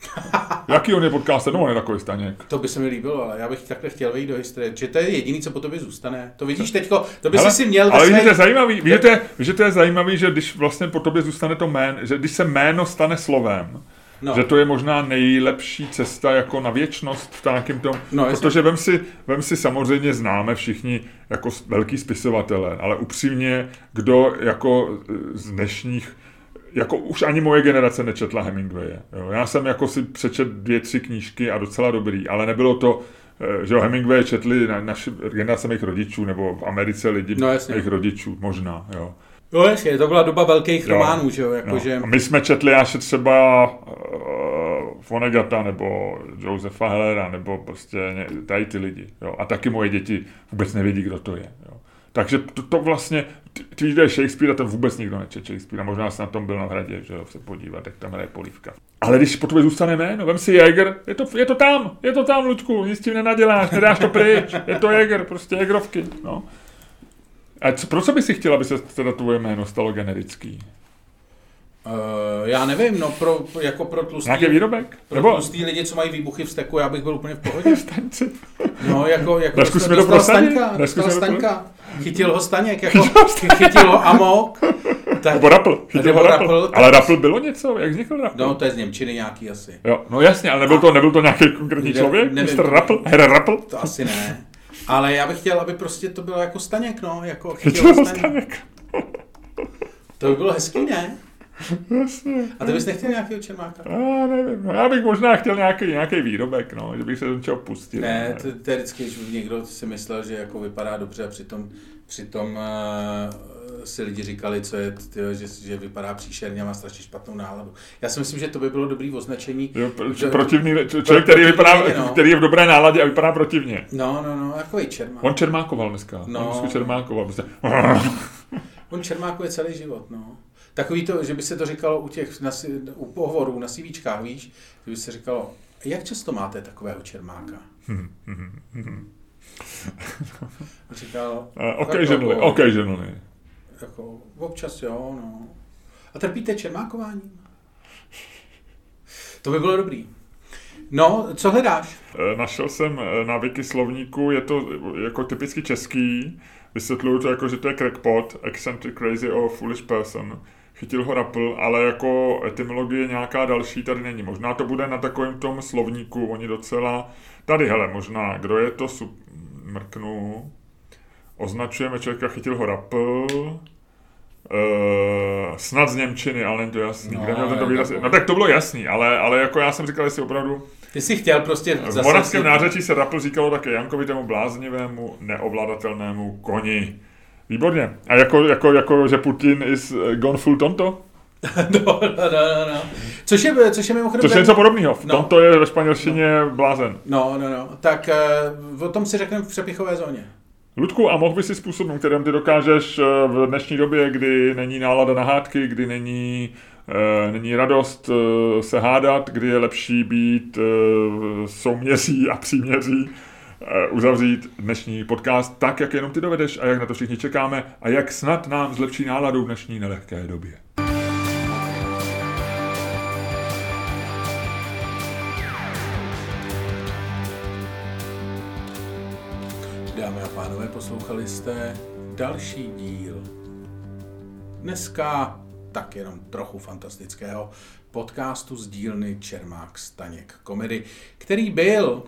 <laughs> Jaký on je podcaster? No, on je takový Staněk. To by se mi líbilo, ale já bych takhle chtěl vejít do historie. Že to je jediný, co po tobě zůstane. To vidíš teďko, to by Hele, si měl ale to je zajímavý, víš, že to je zajímavý, že když vlastně po tobě zůstane to jméno, že když se jméno stane slovem, No. že to je možná nejlepší cesta jako na věčnost v nějakém tom, No, protože vem si, vem si samozřejmě známe všichni jako velký spisovatele, ale upřímně, kdo jako eh, z dnešních jako už ani moje generace nečetla Hemingwaye. Jo. Já jsem jako si přečet dvě, tři knížky a docela dobrý, ale nebylo to, eh, že jo, Hemingway četli na, naši generace mých rodičů, nebo v Americe lidi No, jasně. mých rodičů, možná, jo. No jasně, to byla doba velkých Jo. románů, že jo, jakože... A my jsme četli až třeba uh, Vonegata nebo Josefa Hellera nebo prostě tady ty lidi. Jo. A taky moje děti vůbec nevědí, kdo to je. Jo. Takže to, to vlastně, ty, je Shakespeare a ten vůbec nikdo nečet Shakespeare. A možná se na tom byl na hradě, že jo, se podívat, jak tam hraje polívka. Ale když po tobě zůstane jméno, vem si Jäger, je to, je to tam, je to tam, Luďku, nic s tím nenaděláš, nedáš to pryč, je to Jäger, prostě Jägerovky, no. A co, pro co by si chtěla, aby se teda tvoje jméno stalo generický? Uh, já nevím, no pro, jako pro tlustý, Nějaký výrobek? pro Nebo tlustý lidi, co mají výbuchy v steku, já bych byl úplně v pohodě. <laughs> staňci? No, jako, jako dostal to prosadit? Staňka, dostal Staňka. Chytil ho Staněk, jako <laughs> chytil ho Amok. Tak, Nebo Rapl. Chytil Nebo ho Rapl. Rapl, tak- Ale Rapl bylo něco? Jak vznikl Rapl? no, to je z Němčiny nějaký asi. Jo, no jasně, ale nebyl to, nebyl to nějaký konkrétní člověk? nevím. Mr. Rapl? Herr Rapl? To asi ne. Ale já bych chtěl, aby prostě to bylo jako Staněk, no, jako Staněk. Staněk. To by bylo hezký, ne? Jasně. A ty bys nechtěl nějakého čermáka? Já nevím, no, já bych možná chtěl nějaký, nějaký výrobek, no, že bych se do něčeho pustil. Ne, to, to je vždycky, když někdo si myslel, že jako vypadá dobře a přitom, přitom uh, si lidi říkali, co je, tyjo, že, že vypadá příšerně a má strašně špatnou náladu. Já si myslím, že to by bylo dobrý označení. Jo, pro- že- protivný, člověk, který, vypadá, protivný, no. který je v dobré náladě a vypadá protivně. No, no, no, jako i Čermák. On čermákoval dneska. No. On čermákoval. Prostě. <laughs> On Čermákuje celý život, no. Takový to, že by se to říkalo u těch, na, u pohovorů na CVčkách, víš, že by se říkalo, jak často máte takového Čermáka? <laughs> Říkal, occasionally, jako- occasionally. Jako, občas jo, no. A trpíte čermákováním? To by bylo dobrý. No, co hledáš? Eh, Našel jsem eh, na Wiki slovníku, je to eh, jako typicky český, vysvětluju to jako, že to je crackpot, eccentric, crazy or foolish person. Chytil ho Rapl, ale jako etymologie nějaká další tady není. Možná to bude na takovém tom slovníku, oni docela... Tady, hele, možná, kdo je to, Sup... mrknu, označujeme člověka, chytil ho Rapl, Uh, snad z Němčiny, ale není to jasný. No, No, měl tento výraz? tak- No tak to bylo jasný, ale, ale jako já jsem říkal, jestli opravdu Ty jsi chtěl prostě v moravském nářečí se Rapl říkalo také Jankovitému bláznivému, neovladatelnému koni. Výborně. A jako, jako, jako že Putin is eh, gone full tonto? <laughs> no, no, no, no. Což je, což je mimochodem... To je něco podobného. V No. tomto je ve španělštině blázen. No, no, no. Tak uh, o tom si řekneme v přepichové zóně. Ludku, a mohl by si způsobem, kterým ty dokážeš eh, v dnešní době, kdy není nálada na hádky, kdy není, eh, není radost eh, se hádat, kdy je lepší být souměří a příměří, uzavřít dnešní podcast tak, jak jenom ty dovedeš a jak na to všichni čekáme a jak snad nám zlepší náladu v dnešní nelehké době. Poslouchali jste další díl. Dneska tak jenom trochu fantastického podcastu z dílny Čermák Staněk komedy, který byl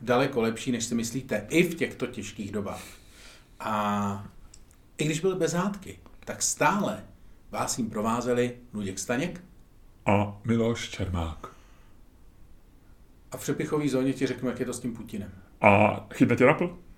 daleko lepší, než si myslíte, i v těchto těžkých dobách. A i když byl bez hádky, tak stále vás jim provázeli Luděk Staněk A Miloš Čermák. a v přepichové zóně ti řeknu, jak je to s tím Putinem. A chytne tě Rapl?